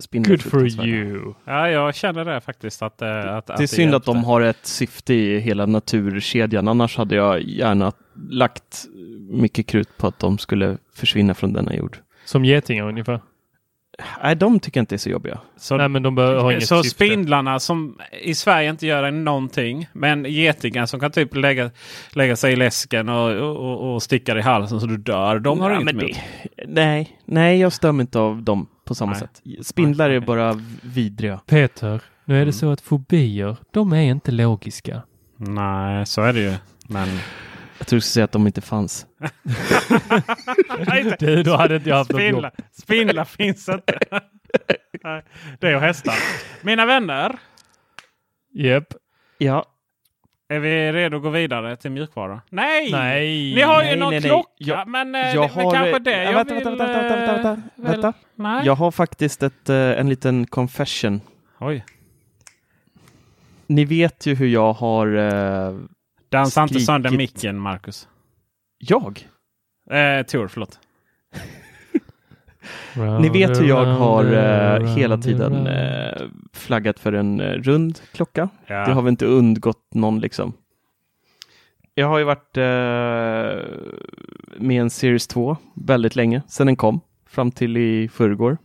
Spindlar Good for you. Ja, jag känner det faktiskt. Att, eh, att, Det är synd att de har ett syfte i hela naturkedjan. Annars hade jag gärna lagt mycket krut på att de skulle försvinna från denna jord. Som getingar ungefär. Nej, de tycker jag inte är så jobbiga. Så, Nej, men de bör, har inget så syfte. spindlarna som i Sverige inte gör någonting. Men getingar som kan typ lägga, lägga sig i läsken och, och, och sticka i halsen så du dör. De har Ja, inget emot. det, nej, nej, jag stör mig inte av dem på samma Nej. sätt. Spindlar är bara vidriga. Peter, nu är det Mm. så att fobier, de är inte logiska. Nej, så är det ju. Men Jag tror du skulle säga att de inte fanns. Du, då hade inte jag haft något jobb. spindlar, finns inte. Nej, det är och hästar. Mina vänner, Japp. Ja, är vi redo att gå vidare till mjukvara? Nej! Nej. Ni har ju Nej, någon nej, nej. klocka, Jag- men, eh, jag det, men har... kanske det Ja, jag vänta, vill... vänta, vänta, vänta, vänta, vänta, eh, väl- vänta. Nej. Jag har faktiskt ett, eh, en liten confession. Oj. Ni vet ju hur jag har... Dansa inte sönder micken, Marcus. jag? Eh, Tor, förlåt. Ni vet hur jag har eh, hela tiden eh, flaggat för en eh, rund klocka. Ja. Det har väl inte undgått någon liksom. Jag har ju varit eh, med en Series 2 väldigt länge, sedan den kom, fram till i förrgår.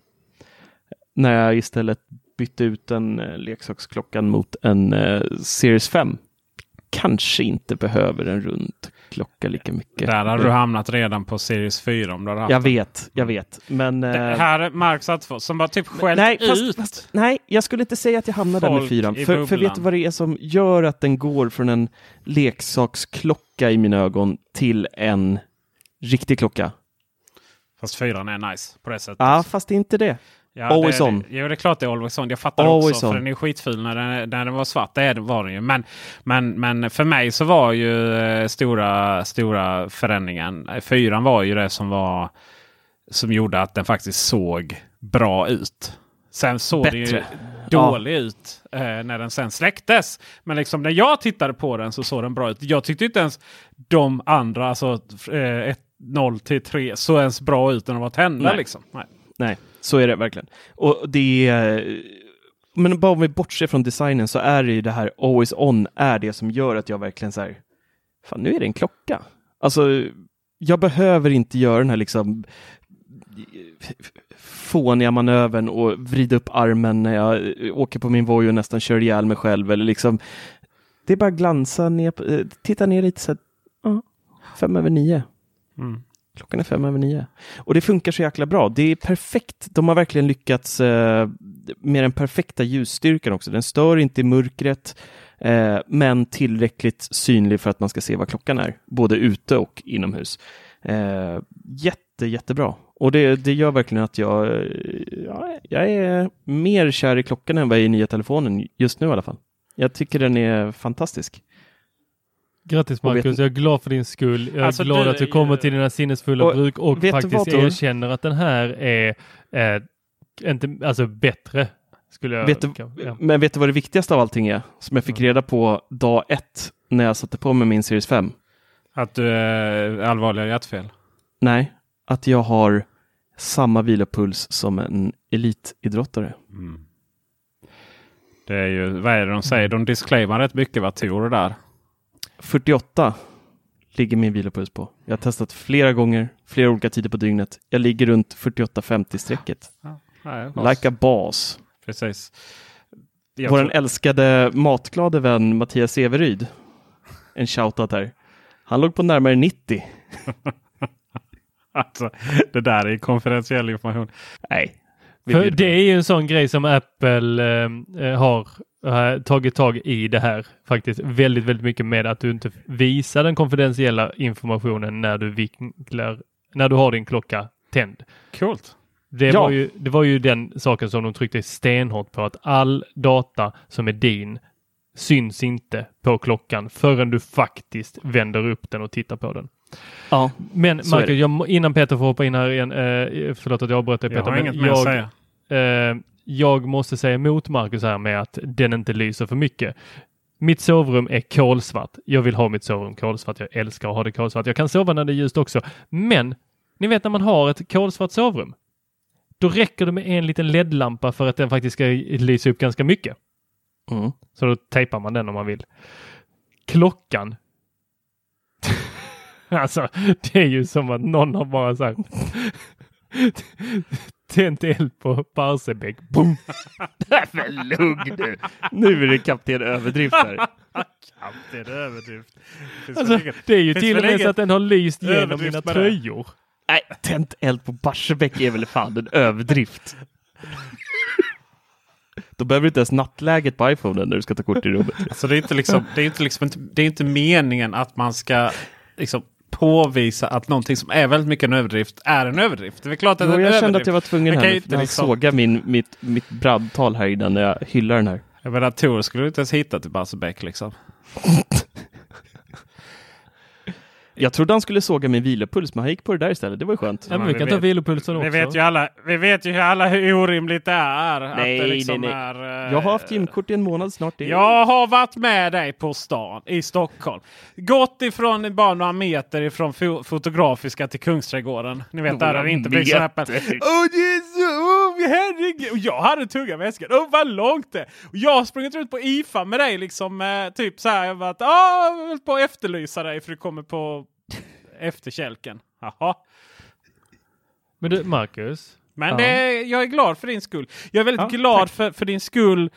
När jag istället bytte ut den eh, leksaksklockan mot en eh, Series 5. Kanske inte behöver en rund klocka lika mycket. Där hade du hamnat redan på Series 4 om du hade haft Jag vet, jag vet. Men... Det eh, här är Mark Sattfors som bara typ skällt Nej, fast, ut. fast, nej, jag skulle inte säga att jag hamnade där med Folk fyran. i För, för vet du vad det är som gör att den går från en leksaksklocka i mina ögon till en riktig klocka? Fast fyran är nice på det sättet. Ja, fast inte det. Ja, always det, on. Jo, det är klart det är always on. Jag fattar Always också. on. För den är skitful när den, när den var svart. Det är, var den ju. Men, men, men för mig så var ju eh, stora, stora förändringen. eh, Fyran var ju det som var som gjorde att den faktiskt såg bra ut. Sen såg det ju Bättre. dålig ut eh, när den sen släcktes. Men liksom när jag tittade på den så såg den bra ut. Jag tyckte inte ens de andra, alltså eh, 0 till 3, såg ens bra ut när de var tända. Nej. Liksom. Nej. Nej, så är det verkligen. Och det är... Men bara om vi bortser från designen så är det ju det här always on är det som gör att jag verkligen så här, fan nu är det en klocka. Alltså, jag behöver inte göra den här liksom fåniga manövern och vrida upp armen när jag åker på min Voi och nästan kör ihjäl mig själv eller liksom. Det är bara glansa ner, eh, titta ner lite så här, fem över nio. Mm. Klockan är fem över nio. Och det funkar så jäkla bra. Det är perfekt. De har verkligen lyckats eh, med den perfekta ljusstyrkan också. Den stör inte i mörkret. eh, men tillräckligt synlig för att man ska se vad klockan är, både ute och inomhus. Eh, jätte, jättebra. Och det, det gör verkligen att jag, eh, ja, jag är mer kär i klockan än vad jag är i nya telefonen, just nu i alla fall. Jag tycker den är fantastisk. Grattis vet Marcus, jag är glad för din skull. Jag är Alltså, glad du- att du kommer till dina sinnesfulla Och bruk och du faktiskt Tor? erkänner att den här är eh, inte, alltså bättre. Skulle jag Vet du, kan- ja. Men vet du vad det viktigaste av allting är? Som jag fick reda på dag ett när jag satte på mig min Series 5. Att du är allvarliga hjärtfel. Nej, att jag har samma vilopuls som en elitidrottare. Det är ju, vad är det de säger? De disclaimar rätt mycket vad Tor där. 48 ligger min vilopuls på. Jag har testat flera gånger, flera olika tider på dygnet. Jag ligger runt 48-50 strecket. Nej, Like a boss. Precis. Jag Vår tror- älskade matglade vän Mattias Everyd. En shoutout här. Han låg på närmare 90. Alltså, det där är konfidentiell information. Nej. det är ju en sån grej som Apple eh, eh, har eh, tagit tag i det här faktiskt väldigt, väldigt mycket med att du inte visar den konfidentiella informationen när du vinklar, när du har din klocka tänd. Coolt. Det, Ja. var ju, det var ju den saken som de tryckte stenhårt på att all data som är din syns inte på klockan förrän du faktiskt vänder upp den och tittar på den. Ja, Men Marcus, jag, innan Peter får hoppa in här igen, eh, förlåt att jag avbröt dig Jag Peter, har men inget mer att jag, säga. eh, jag måste säga emot Marcus här med att den inte lyser för mycket. Mitt sovrum är kolsvart. Jag vill ha mitt sovrum kolsvart. Jag älskar att ha det kolsvart. Jag kan sova när det är ljust också. Men ni vet när man har ett kolsvart sovrum. Då räcker det med en liten LED-lampa för att den faktiskt ska lysa upp ganska mycket. mm. Så då tejpar man den om man vill. Klockan. alltså, det är ju som att någon har bara sagt tänt eld på Barsebäck. Boom! Men lugn nu. Nu är det kapten överdrift här. Det är överdrift. Finns Alltså, det är ju till och med så att den har lyst igenom överdrift mina tröjor. Nej, tänt eld på Barsebäck är väl fan en överdrift. Då behöver du inte ens nattläget på iPhonen när du ska ta kort i rummet. Alltså det är inte liksom, det är inte liksom, det är inte meningen att man ska liksom påvisa att någonting som är väldigt mycket en överdrift är en överdrift. Det är klart att Jo, det är en jag kände överdrift. att jag var tvungen Jag här nu, för liksom- sågar min, mitt, mitt brandtal här innan när jag hyllar den här. Jag menar Tor skulle inte ens hitta till Barsebäck liksom. Jag trodde han skulle såga min vilopuls, men han gick på det där istället. Det var ju skönt. Ja, men vi vi kan ta vet- vilopulsen också. Vi vet ju alla, vi vet ju hur alla hur orimligt det är. att Nej, det liksom nej, nej. Är, eh, Jag har haft gymkort i en månad snart. Det. Jag har varit med dig på stan i Stockholm. Gått ifrån bara några meter ifrån fo fotografiska till Kungsträdgården. Ni vet där Några det inte blir så meter. Apple. Åh oh, herregud. Och jag hade tunga väskan. Åh vad långt det är. Och jag har sprungit ut på IFA med dig liksom. Eh, typ så här. Jag varit ah, jag på att efterlysa dig för du kommer på efterkälken. Jaha. Men du, Marcus. Men Ja. det, jag är glad för din skull. Jag är väldigt Ja, glad för, för din skull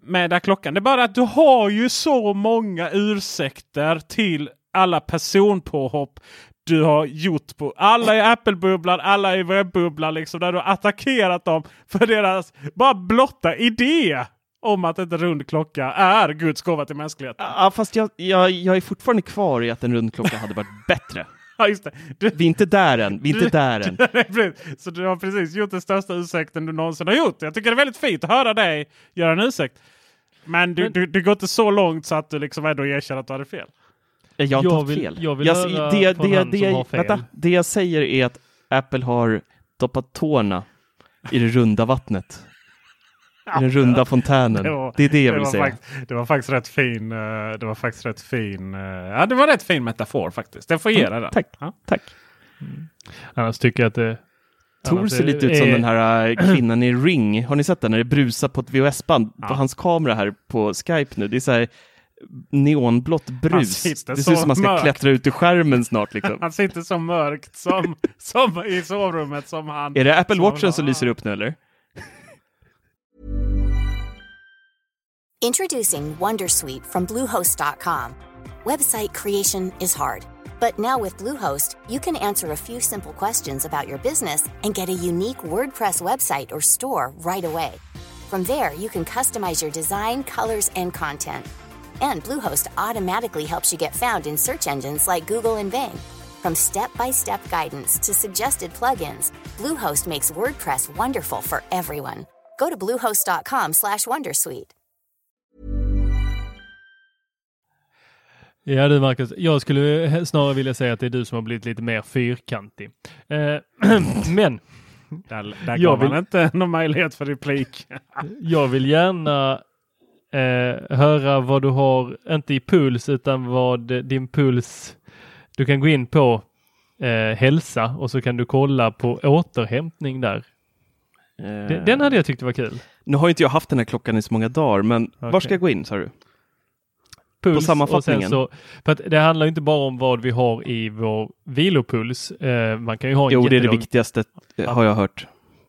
med den här klockan. Det är bara att du har ju så många ursäkter till alla personpåhopp du har gjort på alla i Apple-bubblan, alla i webbubblan liksom. Där du har attackerat dem för deras bara blotta idé om att en rund klocka är Guds gåva till mänskligheten. Ja, fast jag, jag, jag är fortfarande kvar i att en rund klocka hade varit bättre. Ja, just det. Du, Vi är inte där än. Vi är inte där än. Så du har precis gjort den största ursäkten du någonsin har gjort. Jag tycker det är väldigt fint att höra dig göra en ursäkt. Men du, Men- du, du går inte så långt så att du liksom ändå erkänner att du hade fel. Jag har Jag vill- fel. jag vill höra det, från det, han det, som har fel. Vänta, det jag säger är att Apple har doppat tårna i det runda vattnet. I den runda fontänen. Det var- det är det jag det vill säga. Faktiskt, det var faktiskt rätt fin. eh, Det var faktiskt rätt fin. eh, Ja, det var rätt fin metafor faktiskt. Jag får ge den. Tack. Ja. Tack. Annars tycker jag att det... Tor ser är- lite ut som den här kvinnan i Ring. Har ni sett den? När det brusar på ett VHS-band Ja. på hans kamera här på Skype nu. Det är så här neonblått brus. Det ser ut som man ska mörkt. klättra ut ur skärmen snart liksom. Han sitter så mörkt som, som i sovrummet som han. Är det Apple Watchen som lyser upp nu eller? Introducing Wondersuite from Bluehost.com. Website creation is hard, but now with Bluehost, you can answer a few simple questions about your business and get a unique WordPress website or store right away. From there, you can customize your design, colors, and content. And Bluehost automatically helps you get found in search engines like Google and Bing. From step-by-step guidance to suggested plugins, Bluehost makes WordPress wonderful for everyone. Go to bluehost.com/wondersuite. Ja du Marcus, jag skulle snarare vilja säga att det är du som har blivit lite mer fyrkantig. Eh, men Där, där Jag gav vill- man inte någon möjlighet för replik. jag vill gärna eh, höra vad du har, inte i puls utan vad din puls, du kan gå in på eh, hälsa och så kan du kolla på återhämtning där. Den, den hade jag tyckt var kul. Nu har inte jag haft den här klockan i så många dagar, men var Okej. ska jag gå in sa du? Puls sammanfattningen. Och sen så, för att det handlar inte bara om vad vi har i vår vilopuls. Eh, man kan ju ha en Jo, det är det jättelång- viktigaste eh, har jag hört.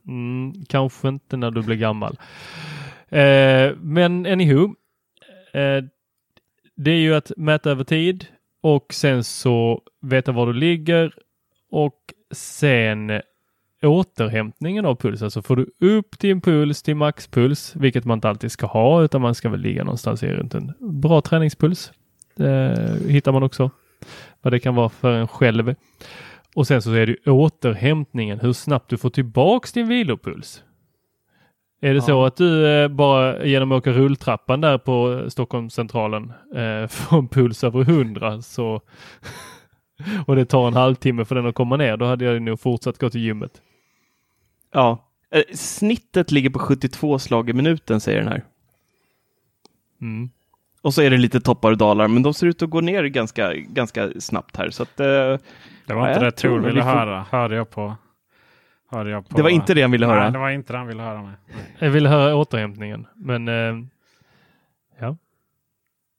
Mm, kanske inte när du blir gammal. Eh, men anywho. Eh, det är ju att mäta över tid och sen så veta var du ligger och sen återhämtningen av puls. Alltså får du upp din puls till maxpuls, vilket man inte alltid ska ha, utan man ska väl ligga någonstans i runt en bra träningspuls. Eh, hittar man också vad det kan vara för en själv. Och sen så är det återhämtningen, hur snabbt du får tillbaks din vilopuls. Är det så att du eh, bara genom att åka rulltrappan där på Stockholmscentralen eh, får en puls över 100 så och det tar en halvtimme för den att komma ner, då hade jag nog fortsatt gå till gymmet. Ja. Eh, Snittet ligger på 72 slag i minuten, säger den här. Mm. Och så är det lite toppar och dalar, men de ser ut att gå ner ganska, ganska snabbt här. Så att, eh, Det var Ja, inte jag det tror Tor vi ville får- höra. Hörde jag på. Hörde jag på det var inte det han ville höra. Nej, det var inte det han ville höra med. Jag ville höra återhämtningen, men eh,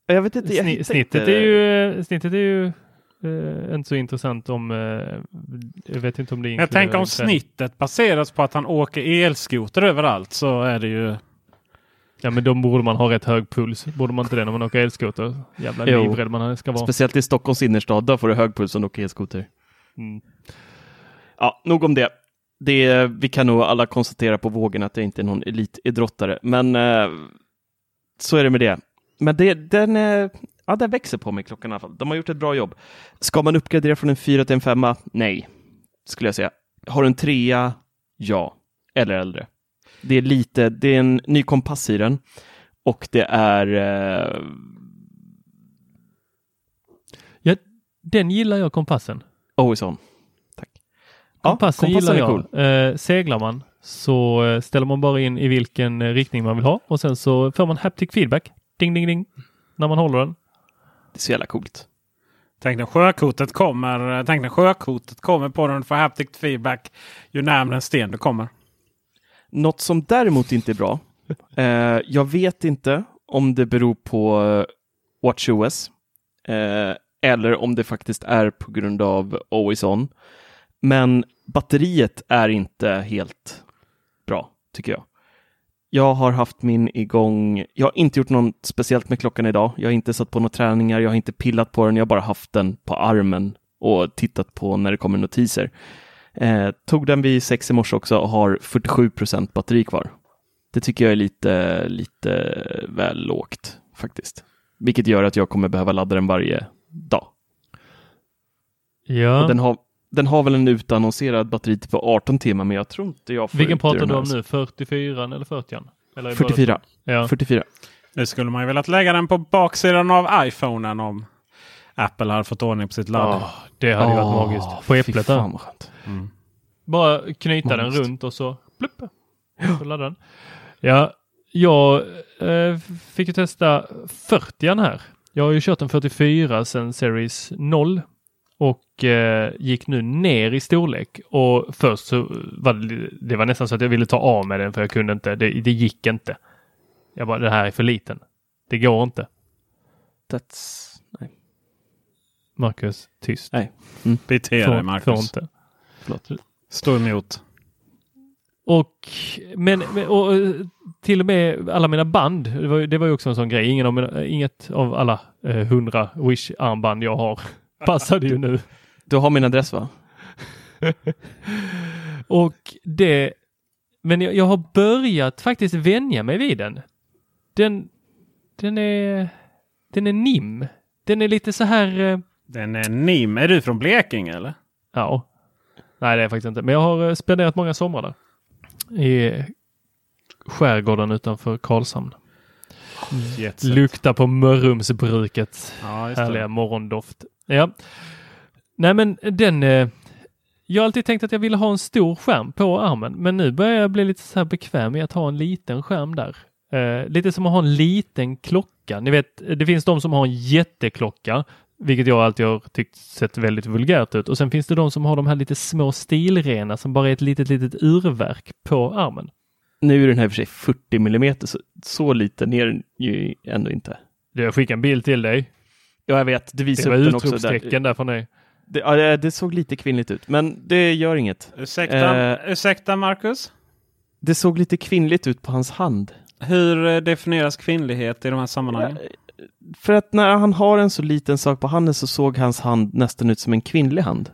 Jag vet inte. Jag sni- snittet, inte- är ju, eh, snittet är ju eh, inte så intressant om, eh, jag vet inte om det jag tänker om snittet baseras på att han åker elskoter överallt så är det ju. Ja men då borde man ha rätt hög puls. Borde man inte det när man åker elskoter? Jävla Jo. livrädd man ska vara. Speciellt i Stockholms innerstad, där får du hög puls om du åker elskoter. Mm. Ja, nog om det. Det. Vi kan nog alla konstatera på vågen att jag inte är någon elitidrottare, men eh, så är det med det. Men det, den, eh, ja, den växer på mig klockan i alla fall. De har gjort ett bra jobb. Ska man uppgradera från en fyra till en femma? Nej, skulle jag säga. Har du en trea? Ja, eller äldre. Det är lite, det är en ny kompass i den och det är eh, Ja, den gillar jag kompassen. always on. Ja, Kompassen, kompassen gillar jag. Eh, seglar man så eh, ställer man bara in i vilken eh, riktning man vill ha och sen så får man haptic feedback. Ding, ding, ding. När man håller den. Det är så jävla coolt. Tänk när sjökortet kommer. Tänk när sjökortet kommer på den för haptic feedback. Ju närmare en sten du kommer. Något som däremot inte är bra. Eh, jag vet inte om det beror på eh, WatchOS eh, eller om det faktiskt är på grund av Always On. Men batteriet är inte helt bra, tycker jag. Jag har haft min igång. Jag har inte gjort något speciellt med klockan idag. Jag har inte satt på några träningar. Jag har inte pillat på den. Jag har bara haft den på armen och tittat på när det kommer notiser. Eh, tog den vid sex i morse också och har 47 procent batteri kvar. Det tycker jag är lite, lite väl lågt faktiskt. Vilket gör att jag kommer behöva ladda den varje dag. Ja. Och den, har, den har väl en utannonserad batteritid på 18 timmar, men jag tror inte jag får Vilken pratar den du om nu? 44 eller 40? Eller är det 44. bara- Ja. 44. Nu skulle man ju velat lägga den på baksidan av iPhonen om Apple hade fått ordning på sitt ladd. Ah, det hade ju varit Åh, magiskt. På äpplet där. skönt. Bara knyta den Magiskt. runt och så plupp. Så laddar den. Ja, jag eh, fick ju testa 40 här. Jag har ju kört en 44 sedan Series 0 och eh, gick nu ner i storlek och först så var det, det var nästan så att jag ville ta av med den för jag kunde inte. Det, det gick inte. Jag bara, det här är för liten. Det går inte. That's... Nej, Marcus, tyst. Nej. Bete dig Får, får Marcus. inte. förlåt. Stå emot. Och, men, och, eh, till och med alla mina band, det var, ju- det var ju också en sån grej. Ingen av mina, inget av alla eh, hundra Wish-armband jag har passade ju nu. Du har min adress va? Och det, men jag, jag har börjat faktiskt vänja mig vid den. Den, den är, den är nim. Den är lite så här... eh, Den är Nim. Är du från Blekinge eller? Ja. Nej, det är jag faktiskt inte. Men jag har eh, spenderat många somrar där. I skärgården utanför Karlshamn. Jetset. Lukta på Mörrumsbruket. Ja, Härliga morgondoft. Ja. Nej, men den... Eh, jag har alltid tänkt att jag ville ha en stor skärm på armen, men nu börjar jag bli lite så här bekväm med att ha en liten skärm där. Eh, lite som att ha en liten klocka. Ni vet, det finns de som har en jätteklocka, vilket jag alltid har tyckt sett väldigt vulgärt ut. Och sen finns det de som har de här lite små stilrena som bara är ett litet, litet urverk på armen. Nu är den här för sig 40 millimeter, så, så liten är den ju ändå inte. Du, Jag skickar en bild till dig. Ja, jag vet. Du Det var upp den också. Där. utropstecken där från dig. Det, ja, det- det såg lite kvinnligt ut, men det gör inget. Ursäkta, Eh. ursäkta Marcus? Det såg lite kvinnligt ut på hans hand. Hur eh, definieras kvinnlighet i de här sammanhangen? För att när han har en så liten sak på handen så såg hans hand nästan ut som en kvinnlig hand.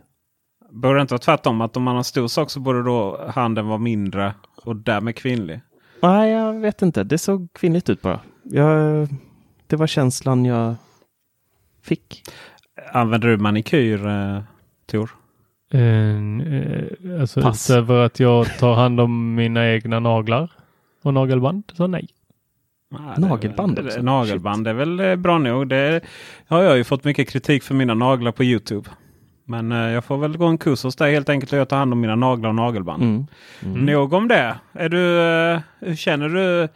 Borde det inte vara tvärtom? Att om man har stor sak så borde då handen vara mindre och därmed kvinnlig? Nej, jag vet inte. Det såg kvinnligt ut bara. Jag, det var känslan jag fick. Använder du manikyr, eh, Tor? Eh, alltså Pass. utöver att jag tar hand om mina egna naglar och nagelband, så nej. Är Nagelband väl- också? Nagelband är väl eh, bra nog. Det har jag ju fått mycket kritik för mina naglar på Youtube. Men eh, jag får väl gå en kurs hos dig helt enkelt och jag tar hand om mina naglar och nagelband. Mm. Nog om det. Är du, eh, hur känner du?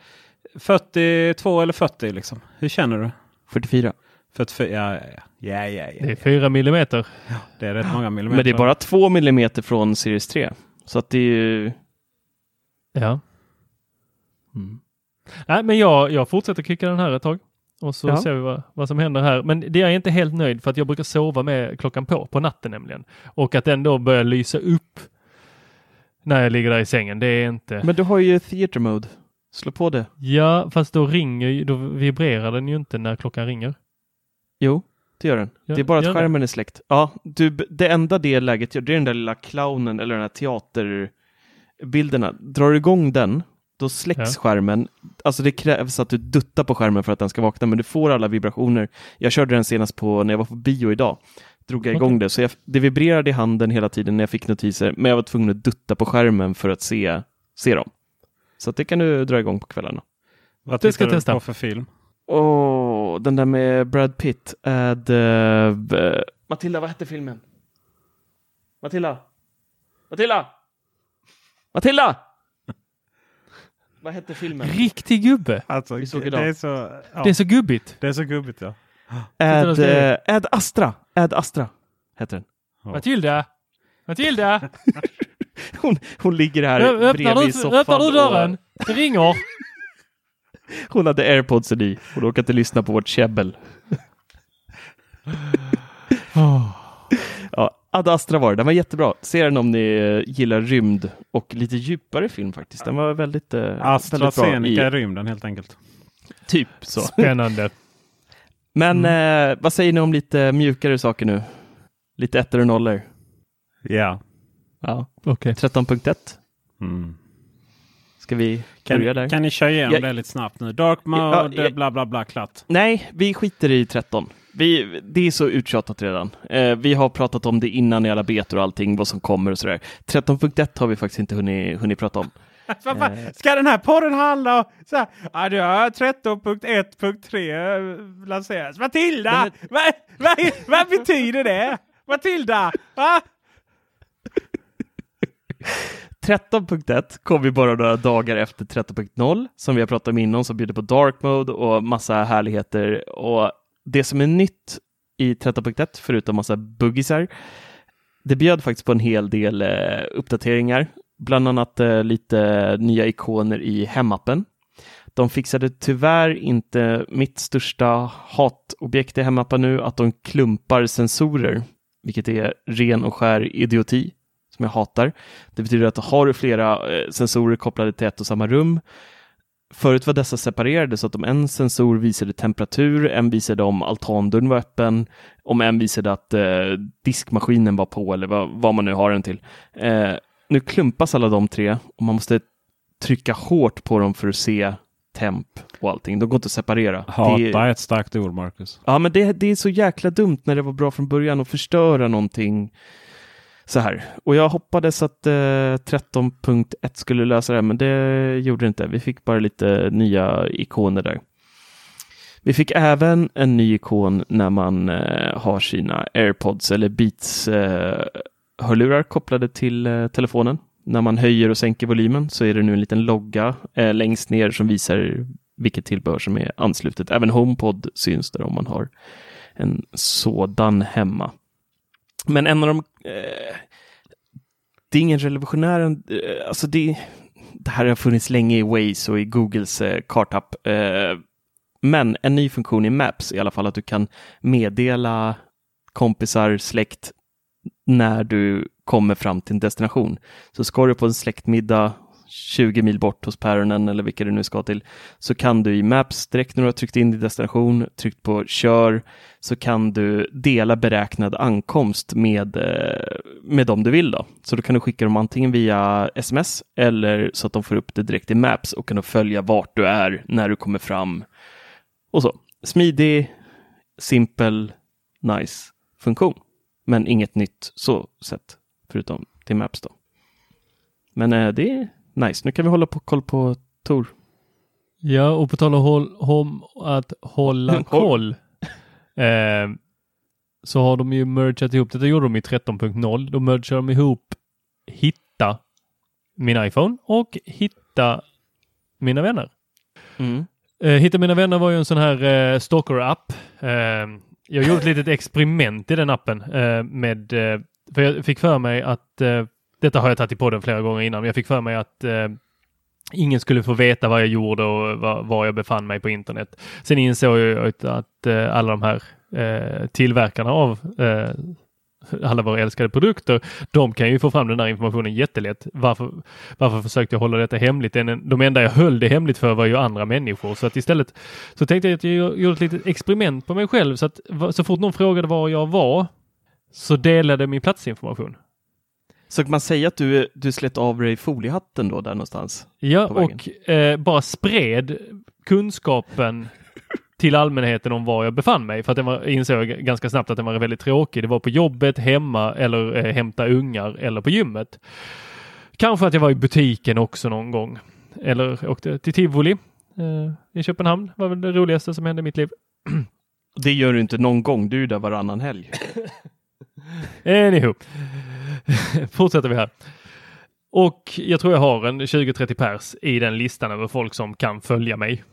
42 eller 40 liksom? Hur känner du? 44. 44? Ja, ja, ja. ja, ja, ja. Det är fyra millimeter. Det är rätt många millimeter. Men det är bara två millimeter från Series 3. Så att det är ju... Ja. Mm. Nej, men jag, jag fortsätter kicka den här ett tag. Och så Ja. ser vi vad, vad som händer här. Men det är jag inte helt nöjd för att jag brukar sova med klockan på, på natten nämligen. Och att den då börjar lysa upp när jag ligger där i sängen. Det är inte... Men du har ju theater mode. Slå på det. Ja, fast då ringer då vibrerar den ju inte när klockan ringer. Jo, det gör den. Ja, det är bara att gör det. skärmen är släckt. Ja, du, det enda det läget gör, det är den där lilla clownen eller den här teaterbilderna. Drar du igång den, då släcks Ja. skärmen. Alltså det krävs att du duttar på skärmen för att den ska vakna, men du får alla vibrationer. Jag körde den senast på när jag var på bio idag. Drog jag igång Okej. det, så jag, det vibrerade i handen hela tiden när jag fick notiser, men jag var tvungen att dutta på skärmen för att se, se dem. Så att det kan du dra igång på kvällarna. Vad Det ska du testa. på för film? Åh, den där med Brad Pitt. Är det... eh, Matilda, vad hette filmen? Matilda? Matilda? Matilda! Vad hette filmen? Riktig gubbe! Alltså, Vi såg det, idag. är så, ja, Det är så gubbigt. det är så gubbigt ja. Ad, eh, Ad Astra. Ad Astra heter den. Matilda! Matilda! Hon, hon ligger här Ö- Öppnar bredvid du, soffan. öppnar du och- dörren? Det ringer! Hon hade airpodsen i. Hon orkade inte lyssna på vårt käbbel. Ja, Ad Astra var det. Den var jättebra. Se den om ni eh, gillar rymd och lite djupare film faktiskt. Den var väldigt, eh, väldigt bra. I rymden helt enkelt. typ så. Spännande. Men eh, vad säger ni om lite mjukare saker nu? Lite ettor och nollor. Ja. Ja. Okej. 13.1. Mm. Ska vi Kan, börja där? kan ni köra igenom Ja. det lite snabbt nu? Dark mode, ja. bla bla bla, klart. Nej, vi skiter i 13. Vi, det är så uttjatat redan. Eh, vi har pratat om det innan i alla betor och allting, vad som kommer och sådär. 13.1 har vi faktiskt inte hunnit, hunnit prata om. Fan, Ska den här podden handla om så här, ja, du har 13.1.3 eh, lanseras. Matilda! Nej, Vad, vad, vad betyder det? Matilda! Va? 13.1 kom vi bara några dagar efter 13.0 som vi har pratat om innan som bjuder på dark mode och massa härligheter. Och det som är nytt i 13.1 förutom massa buggisar, det bjöd faktiskt på en hel del eh, uppdateringar, bland annat eh, lite nya ikoner i hemappen. De fixade tyvärr inte mitt största hatobjekt i hemappen nu, att de klumpar sensorer, vilket är ren och skär idioti som jag hatar. Det betyder att har du flera eh, sensorer kopplade till ett och samma rum, Förut var dessa separerade så att om en sensor visade temperatur, en visade om altandörren var öppen, om en visade att eh, diskmaskinen var på eller vad, vad man nu har den till. Eh, nu klumpas alla de tre och man måste trycka hårt på dem för att se temp och allting. De går inte att separera. Hata Det- är ett starkt ord, Marcus. Ja, men det, det är så jäkla dumt när det var bra från början att förstöra någonting så här. Och jag hoppades att eh, 13.1 skulle lösa det, men det gjorde det inte. Vi fick bara lite nya ikoner där. Vi fick även en ny ikon när man eh, har sina AirPods eller Beats eh, hörlurar kopplade till eh, telefonen. När man höjer och sänker volymen så är det nu en liten logga eh, längst ner som visar vilket tillbehör som är anslutet. Även HomePod syns där om man har en sådan hemma. Men en av de... Eh, det är ingen revolutionär... Eh, alltså det, det här har funnits länge i Waze och i Googles eh, kartapp. Eh, men en ny funktion i Maps i alla fall att du kan meddela kompisar, släkt när du kommer fram till en destination. Så ska du på en släktmiddag 20 mil bort hos päronen eller vilka du nu ska till, så kan du i Maps, direkt när du har tryckt in din destination, tryckt på kör, så kan du dela beräknad ankomst med, eh, med dem du vill. Då. Så då kan du skicka dem antingen via sms eller så att de får upp det direkt i Maps och kan då följa vart du är när du kommer fram. Och så. Smidig, simpel, nice funktion. Men inget nytt så sett, förutom till Maps då. Men eh, det är nice. Nu kan vi hålla på koll på Tor. Ja, och på tal om att hålla Håll. koll. Eh, så har de ju mergat ihop, detta gjorde de i 13.0. Då mergade de ihop hitta min iPhone och hitta mina vänner. Mm. Eh, Hitta mina vänner var ju en sån här eh, stalker-app. Eh, jag gjorde ett litet experiment i den appen eh, med, eh, för jag fick för mig att, detta har jag tagit i podden flera gånger innan, men jag fick för mig att eh, ingen skulle få veta vad jag gjorde och var, var jag befann mig på internet. Sen insåg jag att, att eh, alla de här eh, tillverkarna av eh, alla våra älskade produkter, de kan ju få fram den här informationen jättelätt. Varför, varför försökte jag hålla detta hemligt? De enda jag höll det hemligt för var ju andra människor. Så att istället så tänkte jag att jag gjorde ett litet experiment på mig själv. Så att så fort någon frågade var jag var så delade jag min platsinformation. Så kan man säga att du, du slet av dig foliehatten då där någonstans? Ja, och eh, bara spred kunskapen till allmänheten om var jag befann mig. För att den var, insåg jag g- ganska snabbt att den var väldigt tråkig. Det var på jobbet, hemma eller eh, hämta ungar eller på gymmet. Kanske att jag var i butiken också någon gång. Eller åkte till tivoli eh, i Köpenhamn. var väl det roligaste som hände i mitt liv. Det gör du inte någon gång, du är där varannan helg. Anywho. Fortsätter vi här. Och jag tror jag har en 20-30 pers i den listan över folk som kan följa mig.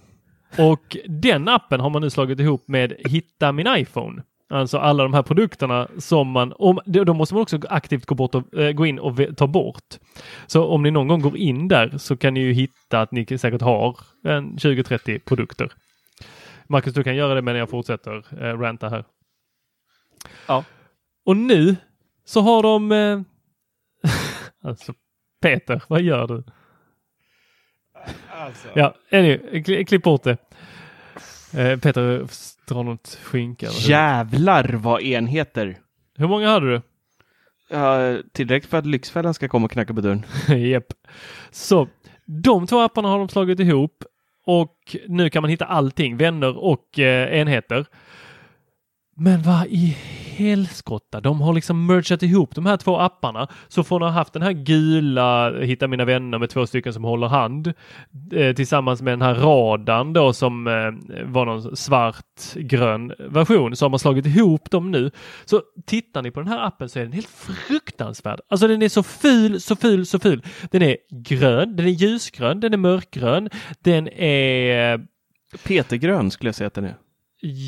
Och den appen har man nu slagit ihop med Hitta min iPhone. Alltså alla de här produkterna som man, om, då måste man också aktivt gå, bort och, eh, gå in och ta bort. Så om ni någon gång går in där så kan ni ju hitta att ni säkert har en 20-30 produkter. Marcus, du kan göra det medan jag fortsätter eh, ranta här. Ja. Och nu så har de... Eh, alltså Peter, vad gör du? Ja, anyway, kli- klipp bort det. Eh, Peter drar något skinka. Jävlar vad enheter! Hur många hade du? Ja, tillräckligt för att Lyxfällan ska komma och knacka på dörren. Japp. Så de två apparna har de slagit ihop och nu kan man hitta allting, vänner och eh, enheter. Men vad i helskotta, de har liksom mergat ihop de här två apparna. Så från att ha haft den här gula Hitta mina vänner med två stycken som håller hand eh, tillsammans med den här radarn då som eh, var någon svart-grön version så har man slagit ihop dem nu. Så tittar ni på den här appen så är den helt fruktansvärd. Alltså den är så ful, så ful, så ful. Den är grön, den är ljusgrön, den är mörkgrön, den är Petergrön skulle jag säga att den är.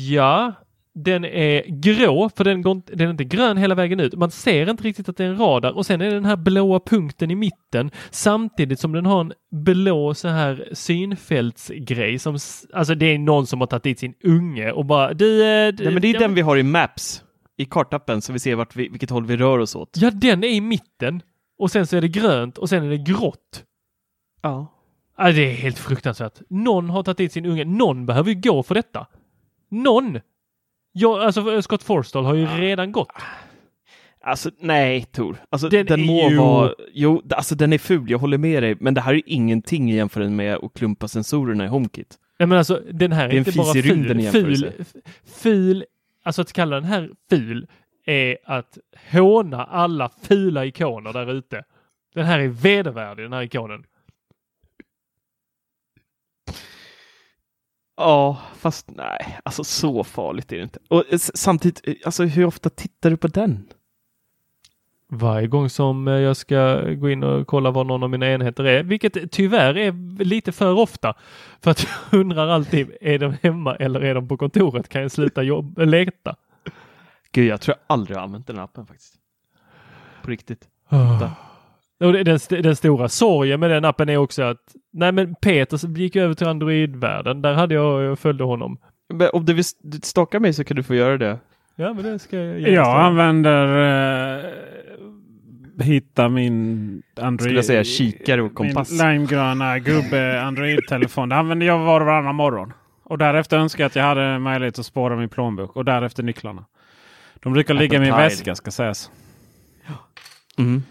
Ja, den är grå för den, går, den är inte grön hela vägen ut. Man ser inte riktigt att det är en radar och sen är det den här blåa punkten i mitten samtidigt som den har en blå så här synfältsgrej som, alltså det är någon som har tagit dit sin unge och bara du... eh, d- Nej, men det är ja, den vi har i Maps, i kartappen, så vi ser vart vi, vilket håll vi rör oss åt. Ja, den är i mitten och sen så är det grönt och sen är det grått. Ja. Ja, det är helt fruktansvärt. Någon har tagit dit sin unge. Någon behöver ju gå för detta. Någon! Ja, alltså Scott Forstall har ju redan gått. Alltså nej Tor, alltså, Den den, må ju- vara, jo, alltså den är ful, jag håller med dig, men det här är ingenting i jämförelse med att klumpa sensorerna i HomeKit. Nej men alltså den här är, är inte bara ful. Ful, ful, alltså att kalla den här ful är att håna alla fula ikoner där ute. Den här är vedervärdig den här ikonen. Ja, fast nej, alltså så farligt är det inte. Och eh, samtidigt, eh, alltså hur ofta tittar du på den? Varje gång som eh, jag ska gå in och kolla vad någon av mina enheter är, vilket tyvärr är lite för ofta. För att jag undrar alltid, är de hemma eller är de på kontoret? Kan jag sluta jobb, leta? Gud, jag tror jag aldrig har använt den appen faktiskt. På riktigt. Och den, st- den stora sorgen med den appen är också att nej men Peter gick över till Android-världen. Där hade jag, jag följde honom. Men om du vill st- stalka mig så kan du få göra det. Ja men det ska jag genast Jag göra. använder eh, hitta min Android. Skulle jag säga kikare och kompass. Min limegröna gubbe Android-telefon. Det använder jag var och varannan morgon. Och därefter önskar jag att jag hade möjlighet att spåra min plånbok och därefter nycklarna. De brukar ligga i min Apple väska ska sägas. Mm.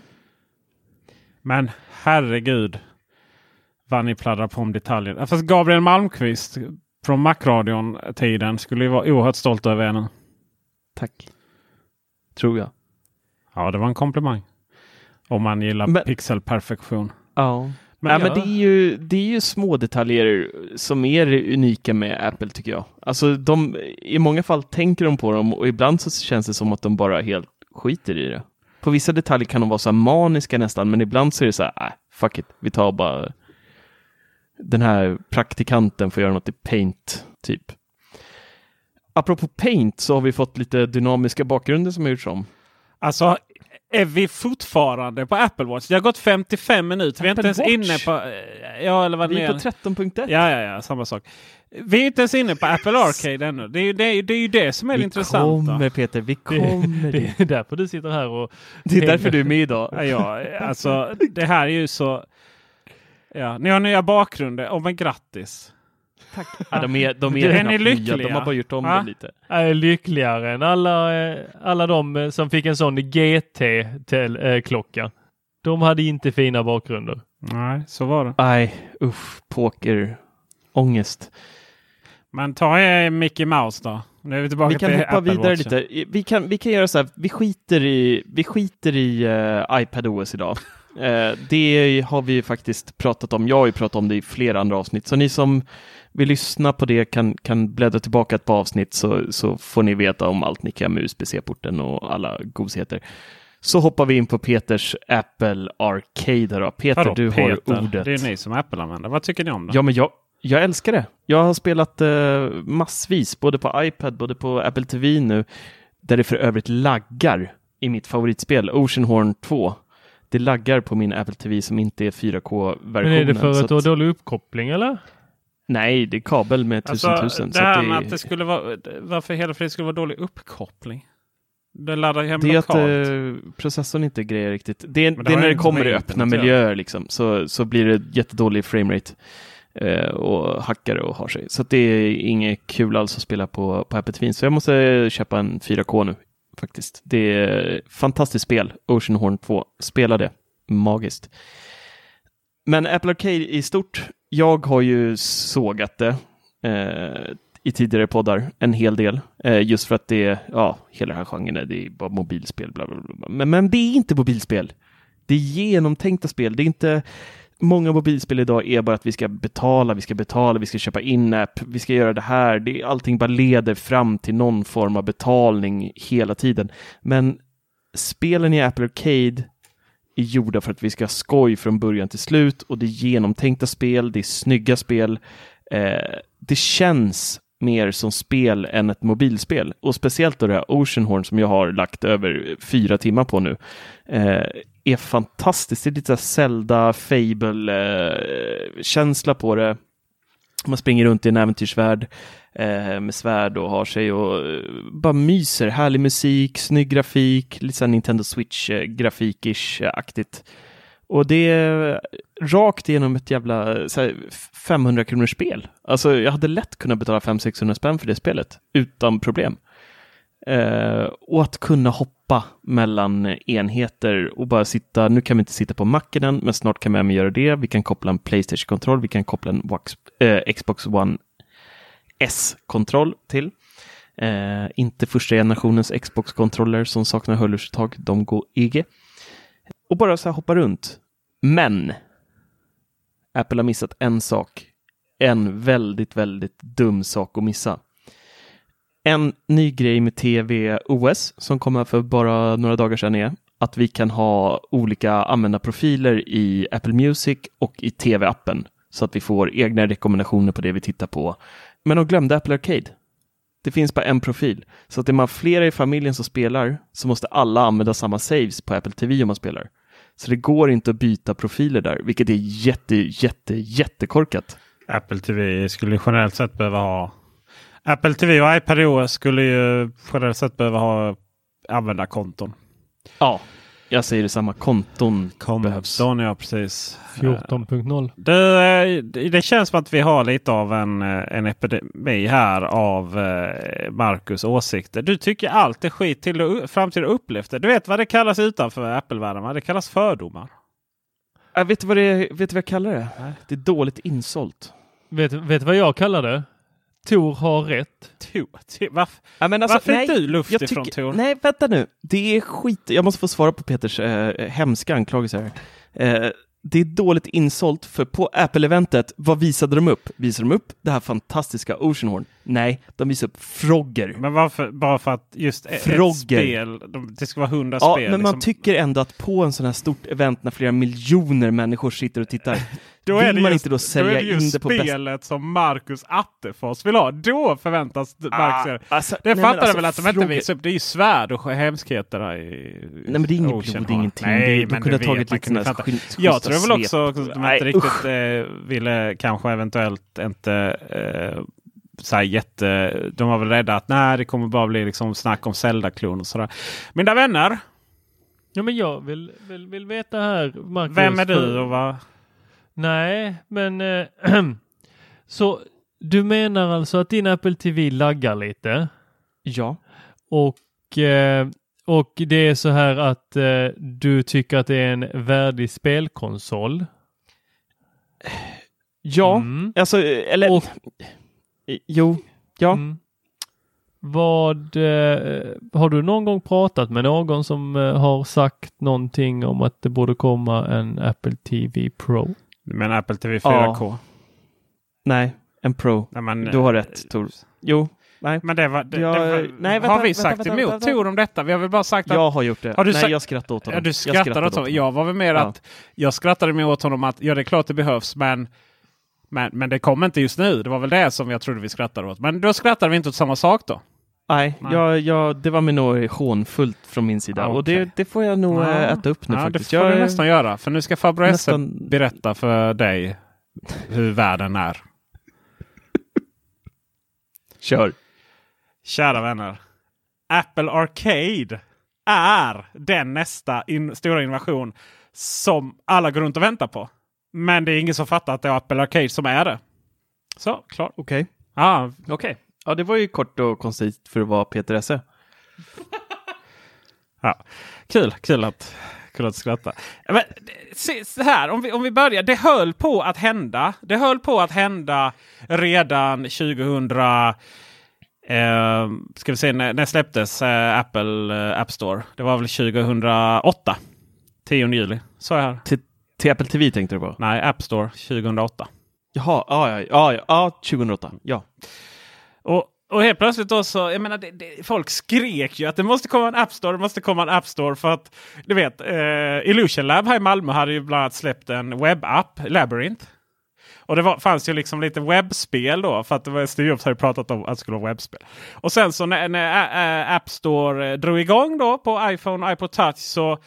Men herregud vad ni pladdrar på om detaljer. Fast Gabriel Malmqvist från Macradion-tiden skulle ju vara oerhört stolt över er nu. Tack. Tror jag. Ja, det var en komplimang. Om man gillar Men- pixelperfektion. Ja. Men ja, men det är, ju, det är ju små detaljer som är unika med Apple tycker jag. Alltså de, i många fall tänker de på dem och ibland så känns det som att de bara helt skiter i det. På vissa detaljer kan de vara så maniska nästan, men ibland så är det så här, äh, fuck it, vi tar bara den här praktikanten får göra något i Paint, typ. Apropå Paint så har vi fått lite dynamiska bakgrunder som har gjorts om. Alltså, är vi fortfarande på Apple Watch? Det har gått 55 minuter. Vi är inte Apple ens Watch? inne på... Ja, eller vad Vi är. på 13.1. Ja, ja, ja, samma sak. Vi är inte ens inne på Apple Arcade ännu. Det är ju det, är- det, är ju det som är det vi intressanta. kommer Peter, vi kommer. Det är därför du sitter här och... Det är därför du är med idag. Ja, ja, alltså det här är ju så... Ja, ni har nya bakgrunder. Oh, men grattis! Ja, de är, de är, Är ni nya, lyckliga? De har bara gjort om Va? det lite. Jag är lyckligare än alla, eh, alla de eh, som fick en sån GT-klocka. De hade inte fina bakgrunder. Nej, så var det. Nej, usch, poker, ångest. Men ta er Mickey Mouse då. Nu är vi tillbaka Vi kan till hoppa Apple vidare Watchen. lite. Vi kan, vi kan göra så här, vi skiter i, vi skiter i uh, iPadOS idag. Eh, det har vi faktiskt pratat om. Jag har ju pratat om det i flera andra avsnitt. Så ni som vill lyssna på det kan, kan bläddra tillbaka ett par avsnitt så, så får ni veta om allt ni kan med USB-C-porten och alla gosigheter. Så hoppar vi in på Peters Apple Arcade. Då. Peter, Vadå, du Peter? har ordet. Det är ni som Apple-användare. Vad tycker ni om det? Ja, men jag, jag älskar det. Jag har spelat eh, massvis, både på iPad, både på Apple TV nu, där det för övrigt laggar i mitt favoritspel, Oceanhorn 2. Det laggar på min Apple TV som inte är 4K-versionen. Men är det för att du har dålig uppkoppling eller? Nej, det är kabel med 1000 Alltså, 1000. det så här att med det, att det skulle vara... Varför hela friden skulle vara dålig uppkoppling? Det laddar hem det är att lokalt. eh, processorn inte grejer riktigt. Det det det är när det kommer i öppna att miljöer liksom, så, så blir det jättedålig framerate Eh, och hackar och har sig. Så att det är inget kul alls att spela på, på Apple TV. Så jag måste köpa en 4K nu faktiskt. Det är ett fantastiskt spel, Oceanhorn 2. Spela det, magiskt. Men Apple Arcade i stort, jag har ju sågat det eh, i tidigare poddar en hel del. Eh, just för att det är, ja, hela den här genren är, det är bara mobilspel. Bla, bla, bla. Men, men det är inte mobilspel. Det är genomtänkta spel. Det är inte, många mobilspel idag är bara att vi ska betala, vi ska betala, vi ska köpa in-app, vi ska göra det här. Det, allting bara leder fram till någon form av betalning hela tiden. Men spelen i Apple Arcade är gjorda för att vi ska ha skoj från början till slut och det är genomtänkta spel, det är snygga spel. Eh, det känns mer som spel än ett mobilspel och speciellt då det här Oceanhorn som jag har lagt över fyra timmar på nu eh, är fantastiskt. Det är lite Zelda, Fable-känsla eh, på det. Man springer runt i en äventyrsvärld eh, med svärd och har sig och eh, bara myser. Härlig musik, snygg grafik, lite så Nintendo Switch-grafikish-aktigt. Och det är rakt igenom ett jävla 500 kronors spel. Alltså jag hade lätt kunnat betala 500-600 spänn för det spelet utan problem. Eh, och att kunna hoppa mellan enheter och bara sitta, nu kan vi inte sitta på macken än, men snart kan vi även göra det. Vi kan koppla en Playstation-kontroll, vi kan koppla en Wax, eh, Xbox One S-kontroll till. Eh, inte första generationens Xbox-kontroller som saknar hörlursuttag, de går EG. Och bara så här hoppa runt. Men Apple har missat en sak. En väldigt, väldigt dum sak att missa. En ny grej med TV OS som kommer för bara några dagar sedan är att vi kan ha olika användarprofiler i Apple Music och i TV-appen så att vi får egna rekommendationer på det vi tittar på. Men de glömde Apple Arcade. Det finns bara en profil, så att är man flera i familjen som spelar så måste alla använda samma saves på Apple TV om man spelar. Så det går inte att byta profiler där, vilket är jätte, jätte, jättekorkat. Apple TV skulle generellt sett behöva ha Apple TV och iPadOS skulle ju generellt sett behöva ha användarkonton. Ja, jag säger detsamma. Konton, behövs. Konton, ja precis. 14.0. Det, det känns som att vi har lite av en, en epidemi här av eh, Marcus åsikter. Du tycker allt är skit till du framtida upplevt det. Du vet vad det kallas utanför Apple-världen? Det kallas fördomar. Jag vet du vad, det, vet du vad jag kallar det? Det är dåligt insålt. Vet du vad jag kallar det? Tor har rätt. Tor, varför Ja, men alltså, varför nej, du luft jag ifrån Tor? Nej, vänta nu. Det är skit. Jag måste få svara på Peters eh, hemska anklagelser. här. Eh, det är dåligt insålt, för på Apple-eventet, vad visade de upp? Visade de upp det här fantastiska Oceanhorn? Nej, de visade upp Frogger. Men varför? Bara för att just ett Frogger. spel, de- det ska vara hundra Ja, spel. men man liksom. tycker ändå att på en sån här stort event när flera miljoner människor sitter och tittar, Då vill är det man just, inte då sälja då är det just in det på spelet som Marcus Attefors vill ha. Då förväntas Marcus göra det. alltså, Det nej, fattar alltså, jag väl att de inte visar upp. Det är ju svärd och hemskheter här i Nej men det är inget blod, det är ingenting. Nej, det, de men kunde ha tagit lite sådana Jag tror väl också att de inte riktigt eh, ville kanske eventuellt inte eh, så här jätte... De var väl rädda att nej, det kommer bara bli liksom snack om Zelda-klon och sådär. Mina vänner, Ja, men jag vill, vill, vill veta här, Marcus. vem är du och vad? Nej, men eh, så du menar alltså att din Apple TV laggar lite Ja. och, eh, och det är så här att eh, du tycker att det är en värdig spelkonsol? Ja, Mm. alltså, eller... Och- Jo, ja. Mm. Vad eh, har du någon gång pratat med någon som eh, har sagt någonting om att det borde komma en Apple TV Pro? Men Apple TV 4K? Nej, en Pro. Nej, men, Du har rätt, Tor. Jo, nej. Men det var, det, Jag- det var, nej, har vänta, vi vänta, sagt vänta, emot. Tor om detta? Vi har väl bara sagt att Jag har gjort det. Har du nej, sagt- jag skrattade åt honom. Ja, du Jag skrattade åt honom. Jag var väl mer Ja. att jag skrattade mer åt honom att ja, det är klart det behövs, men, men, men det kommer inte just nu. Det var väl det som jag trodde vi skrattade åt. Men då skrattade vi inte åt samma sak då. Nej. Jag, jag, det var med nog hånfullt från min sida. Ja, Och det, det får jag nog Ja. äh, äta upp nu ja, faktiskt. Det får jag, du nästan göra. För nu ska Esse nästan- berätta för dig hur världen är. Kör. Kära vänner. Apple Arcade är den nästa in stora innovation som alla går runt och väntar på. Men det är ingen som fattar att det är Apple Arcade som är det. Så, klart. Okej. Ah, Okej. Ja, det var ju kort och koncist för att vara Peter Esse. Ja, kul, kul att, kul att skratta. Men, se, så här, om vi, om vi börjar. Det höll på att hända. Det höll på att hända redan 2000. Eh, ska vi se, när, när släpptes eh, Apple eh, App Store? Det var väl 2008. 10 juli. Så jag här. Till, till Apple TV tänkte du på? Nej, App Store 2008. Jaha, ja, ja, ja, ja, ja 2008. Ja. Och, och helt plötsligt då så, jag menar, det, det, folk skrek ju att det måste komma en App Store, det måste komma en App Store. För att, du vet, eh, Illusion Lab här i Malmö hade ju bland annat släppt en webbapp, Labyrinth. Och det var, fanns ju liksom lite webbspel då, för att det var Steve Jobs hade pratat om att det skulle vara webbspel. Och sen så när, när eh, eh, App Store eh, drog igång då på iPhone och iPod Touch så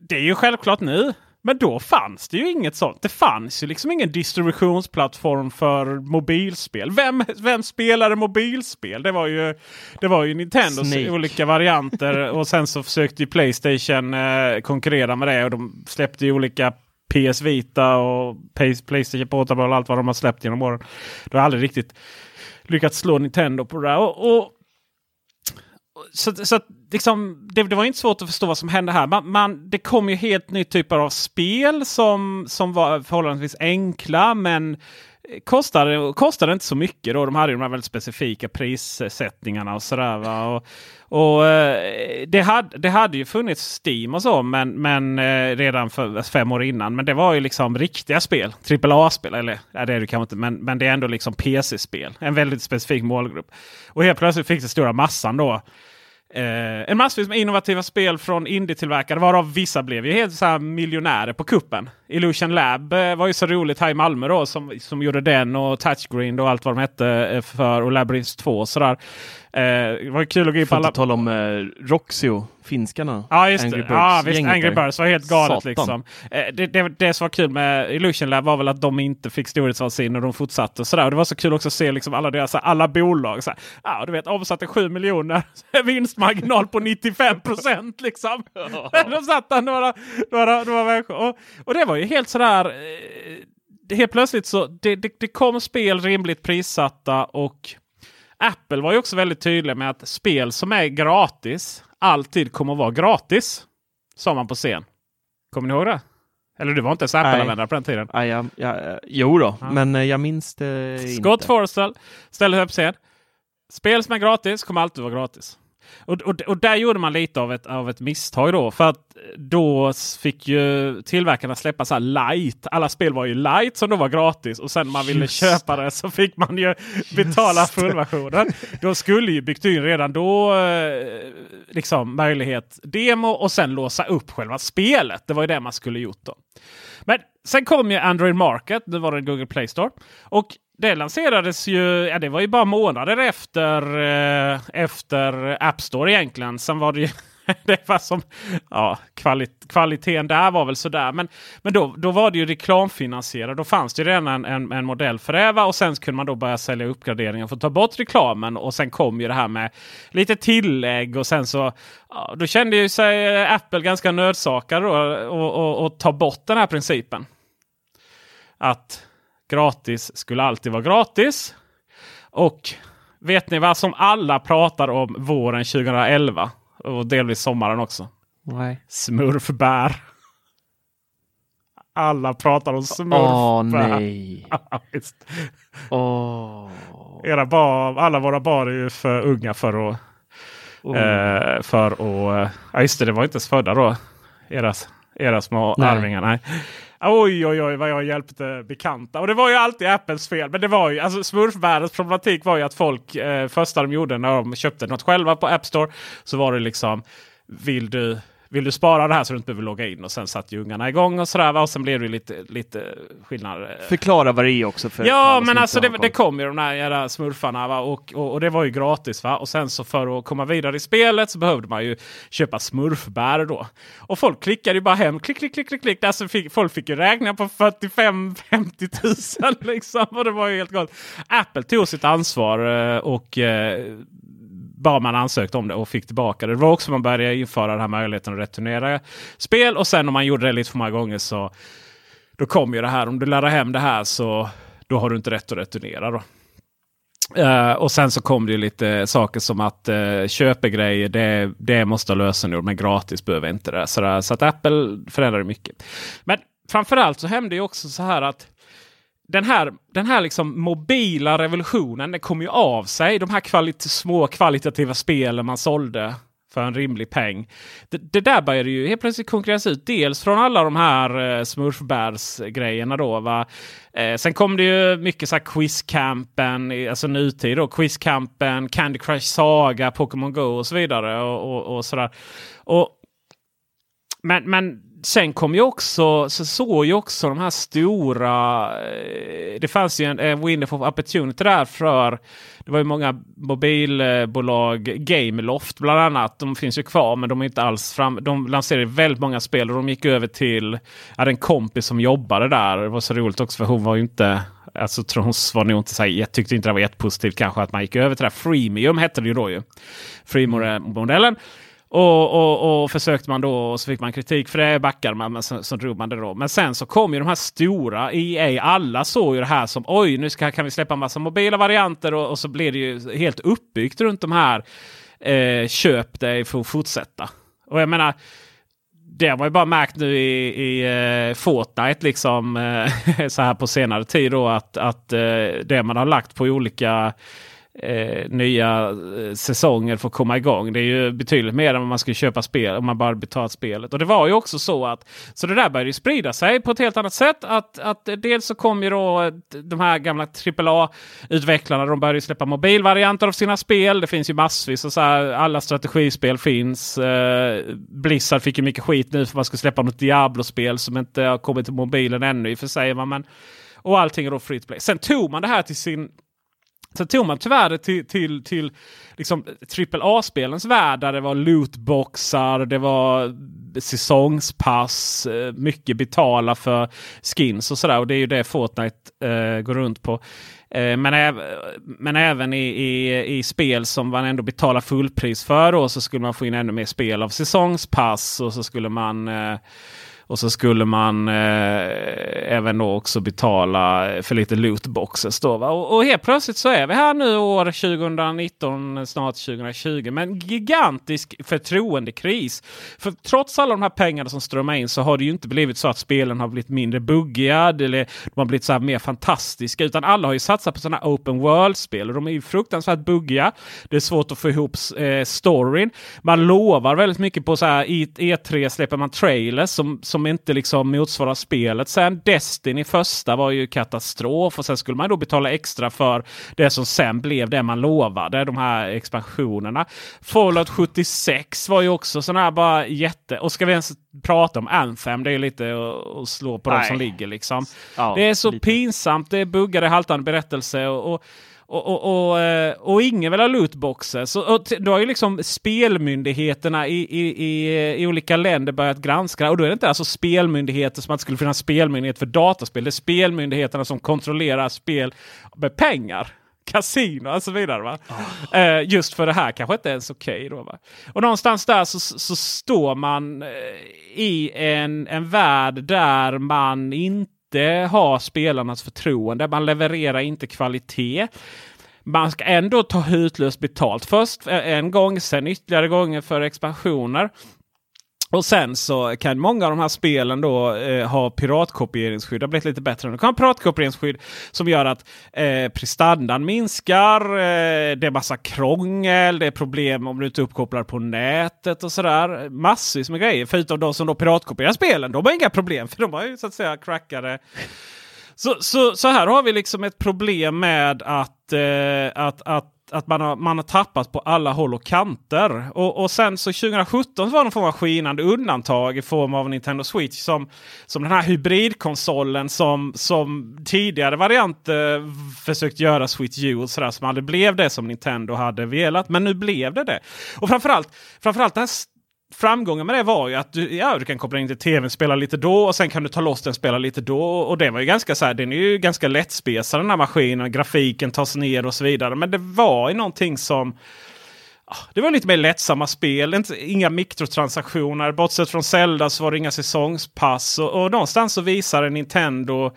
det är ju självklart nu. Men då fanns det ju inget sånt. Det fanns ju liksom ingen distributionsplattform för mobilspel. Vem, vem spelade mobilspel? Det var ju, det var ju Nintendos Snake. olika varianter. och sen så försökte ju Playstation eh, konkurrera med det. Och de släppte ju olika PS Vita och Play- Playstation Portable och allt vad de har släppt genom åren. De har aldrig riktigt lyckats slå Nintendo på det där. Och, och, så, så liksom, det, det var inte svårt att förstå vad som hände här. Man, man, det kom ju helt nya typer av spel som, som var förhållandevis enkla men kostade, kostade inte så mycket. Då. De hade ju de här väldigt specifika prissättningarna och sådär. Och, och eh, det, hade, det hade ju funnits Steam och så men, men eh, redan för fem år innan. Men det var ju liksom riktiga spel. AAA-spel. Eller ja, det är det kanske inte. Men, men det är ändå liksom PC-spel. En väldigt specifik målgrupp. Och helt plötsligt fick det stora massan då Eh, en massvis med innovativa spel från indie-tillverkare varav vissa blev ju helt så här miljonärer på kuppen. Illusion Lab eh, var ju så roligt här i Malmö då som, som gjorde den och Touchgreen och allt vad de hette eh, för och Labyrinth 2 och sådär. Eh, det var kul att gå in på alla... tala om eh, Roxio, finskarna. Ja, just Angry det. Ja, visst, Angry. Birds var helt galet Satan. liksom. Eh, det, det, det som var kul med Illusion Lab var väl att de inte fick storhetsvansinne och de fortsatte och sådär. Och det var så kul också att se liksom alla deras alla bolag. Så här, ja, du vet, omsatte 7 miljoner. Vinstmarginal på 95 procent liksom. de satt där några, några, några människor. Och, och det var ju helt sådär. Eh, helt plötsligt så det, det, det kom spel rimligt prissatta och Apple var ju också väldigt tydlig med att spel som är gratis alltid kommer att vara gratis. Sa man på scen. Kommer ni ihåg det? Eller du var inte ens Apple-användare på den tiden? Ja, ja, ja, eh, jo då, men eh, jag minns det Scott inte. Forstall ställde sig upp scen. Spel som är gratis kommer alltid vara gratis. Och, och, och där gjorde man lite av ett, av ett misstag då. För att då fick ju tillverkarna släppa så light. Alla spel var ju light som då var gratis. Och sen man ville Just köpa det så fick man ju betala fullversionen. Då skulle ju byggt in redan då eh, liksom möjlighet demo och sen låsa upp själva spelet. Det var ju det man skulle gjort då. Men sen kom ju Android Market. Nu var det Google Play Store. Och det lanserades ju, ja det var ju bara månader efter, eh, efter App Store egentligen. Sen var det ju det var som, ja, kvalit kvaliteten där var väl sådär. Men, men då, då var det ju reklamfinansierat. Då fanns det ju redan en, en, en modell för det. och sen kunde man då börja sälja uppgraderingar för att ta bort reklamen. Och sen kom ju det här med lite tillägg och sen så ja, då kände ju sig eh, Apple ganska nödsakad att ta bort den här principen. Att gratis skulle alltid vara gratis. Och vet ni vad som alla pratar om våren 2011? Och delvis sommaren också. Nej. Smurfbär. Alla pratar om smurfbär. Åh nej. Åh. Era barn, alla våra barn är ju för unga för att... Oh. Eh, för att... Ja just det, det var inte ens födda då. Era, era små Nej. arvingar. Nej. Oj, oj, oj vad jag hjälpte bekanta. Och det var ju alltid Apples fel. Men det var ju, alltså smurfvärldens problematik var ju att folk, eh, första de gjorde när de köpte något själva på App Store. Så var det liksom, vill du, vill du spara det här så du inte behöver logga in? Och sen satt ju ungarna igång och sådär. va? Och sen blev det lite, lite skillnad. eh, Förklara vad det är också. För Ja, men alltså det, det kom ju de där jävla smurfarna va? Och, och, och det var ju gratis. va Och sen så för att komma vidare i spelet så behövde man ju köpa smurfbär då. Och folk klickade ju bara hem. Klick, klick, klick, klick, klick. Alltså fick, folk fick ju räkna på 45-50 tusen liksom. Och det var ju helt galet. Apple tog sitt ansvar eh, och eh, bara man ansökte om det och fick tillbaka det. Det var också man började införa den här möjligheten att returnera spel. Och sen om man gjorde det lite för många gånger så då kom ju det här. Om du laddar hem det här så då har du inte rätt att returnera. Då. Uh, och sen så kom det ju lite saker som att eh, uh, köpegrejer det, det måste ha lösenord men gratis behöver inte det. Så, där, så att Apple förändrade mycket. Men framförallt så hände ju också så här att den här, den här liksom mobila revolutionen den kom ju av sig. De här kvalit små kvalitativa spelen man sålde för en rimlig peng. Det, det där började ju helt plötsligt konkurreras ut. Dels från alla de här eh, smurfbärsgrejerna då. Va? Eh, sen kom det ju mycket så här Quizcampen, alltså nutid då. Quizcampen, Candy Crush Saga, Pokémon Go och så vidare. Och, och, och sådär. Och, men, men sen kom ju också, så såg ju också de här stora, eh, det fanns ju en, en window of opportunity där för, det var ju många mobilbolag, Gameloft bland annat, de finns ju kvar men de är inte alls fram, de lanserade väldigt många spel och de gick över till, jag hade en kompis som jobbade där, det var så roligt också för hon var ju inte Alltså tror hon var nog inte så här, jag tyckte inte det var jättepositivt kanske att man gick över till det här Freemium hette det ju då ju. Freemium-modellen. Och, och, och försökte man då och så fick man kritik för det. Backade man men så, så drog man det då. Men sen så kom ju de här stora EA. Alla såg ju det här som oj nu ska, kan vi släppa en massa mobila varianter och, och så blev det ju helt uppbyggt runt de här eh, köp dig för att fortsätta. Och jag menar, det har man ju bara märkt nu i, i eh, Fortnite liksom eh, så här på senare tid då att, att eh, det man har lagt på olika eh, nya eh, säsonger för att komma igång. Det är ju betydligt mer än vad man skulle köpa spel om man bara betalat spelet. Och det var ju också så att så det där började ju sprida sig på ett helt annat sätt. Att, att dels så kom ju då eh, de här gamla AAA-utvecklarna. De började släppa mobilvarianter av sina spel. Det finns ju massvis och så här, alla strategispel finns. Eh, Blizzard fick ju mycket skit nu för att man skulle släppa något Diablo-spel som inte har kommit till mobilen ännu i och för sig. Men, och allting är då fritt play. Sen tog man det här till sin så tog man tyvärr det till, till, till liksom AAA-spelens värld där det var lootboxar, det var säsongspass, eh, mycket betala för skins och sådär. Och det är ju det Fortnite eh, går runt på. Eh, men, äv men även i, i, i, spel som man ändå betalar fullpris för då, så skulle man få in ännu mer spel av säsongspass och så skulle man eh, och så skulle man eh, även då också betala för lite lootboxes. Då, va? Och, och helt plötsligt så är vi här nu år 2019, snart 2020 Men gigantisk förtroendekris. För trots alla de här pengarna som strömmar in så har det ju inte blivit så att spelen har blivit mindre buggiga eller de har blivit så här mer fantastiska. Utan alla har ju satsat på sådana open world-spel och de är ju fruktansvärt buggiga. Det är svårt att få ihop eh, storyn. Man lovar väldigt mycket på så här e E3 släpper man trailers som, som som inte liksom motsvarar spelet. Sen Destiny första var ju katastrof och sen skulle man då betala extra för det som sen blev det man lovade. De här expansionerna. Fallout 76 var ju också sån här bara jätte... Och ska vi ens prata om Anthem? Det är lite att slå på Nej. de som ligger liksom. Ja, det är så lite. pinsamt. Det är buggade haltande berättelse. och, och och, och, och, eh, och, ingen vill ha lootboxes. Och, och då har ju liksom spelmyndigheterna i, i, i, i, olika länder börjat granska. Och då är det inte alltså spelmyndigheter som att det skulle finnas spelmyndighet för dataspel. Det är spelmyndigheterna som kontrollerar spel med pengar. Casino och så vidare. Va? Oh. Eh, just för det här kanske inte ens okej. Okay Och någonstans där så, så står man eh, i en, en värld där man inte inte har spelarnas förtroende. Man levererar inte kvalitet. Man ska ändå ta hutlöst betalt. Först eh, en gång, sen ytterligare gånger för expansioner. Och sen så kan många av de här spelen då eh, ha piratkopieringsskydd. Det har blivit lite bättre. Nu kan ha piratkopieringsskydd som gör att eh, prestandan minskar. Eh, det är massa krångel. Det är problem om du inte uppkopplar på nätet och sådär. Massvis med grejer. Förutom de som då piratkopierar spelen. De har inga problem för de har ju så att säga crackade så, så, så här har vi liksom ett problem med att, eh, att, att att man har, man har tappat på alla håll och kanter. Och, och sen så 2017 var det någon form av skinande undantag i form av Nintendo Switch som, som den här hybridkonsolen som, som tidigare varianter eh, försökt göra Switch U och sådär som aldrig blev det som Nintendo hade velat. Men nu blev det det. Och framförallt, framförallt det här framgången med det var ju att du, ja, du kan koppla in till tvn, spela lite då och sen kan du ta loss den, spela lite då. Och det var ju ganska så här, den är ju ganska lättspesad den här maskinen. Grafiken tas ner och så vidare. Men det var ju någonting som ah, det var lite mer lättsamma spel, inte, inga mikrotransaktioner. Bortsett från Zelda så var det inga säsongspass. Och, och någonstans så visade Nintendo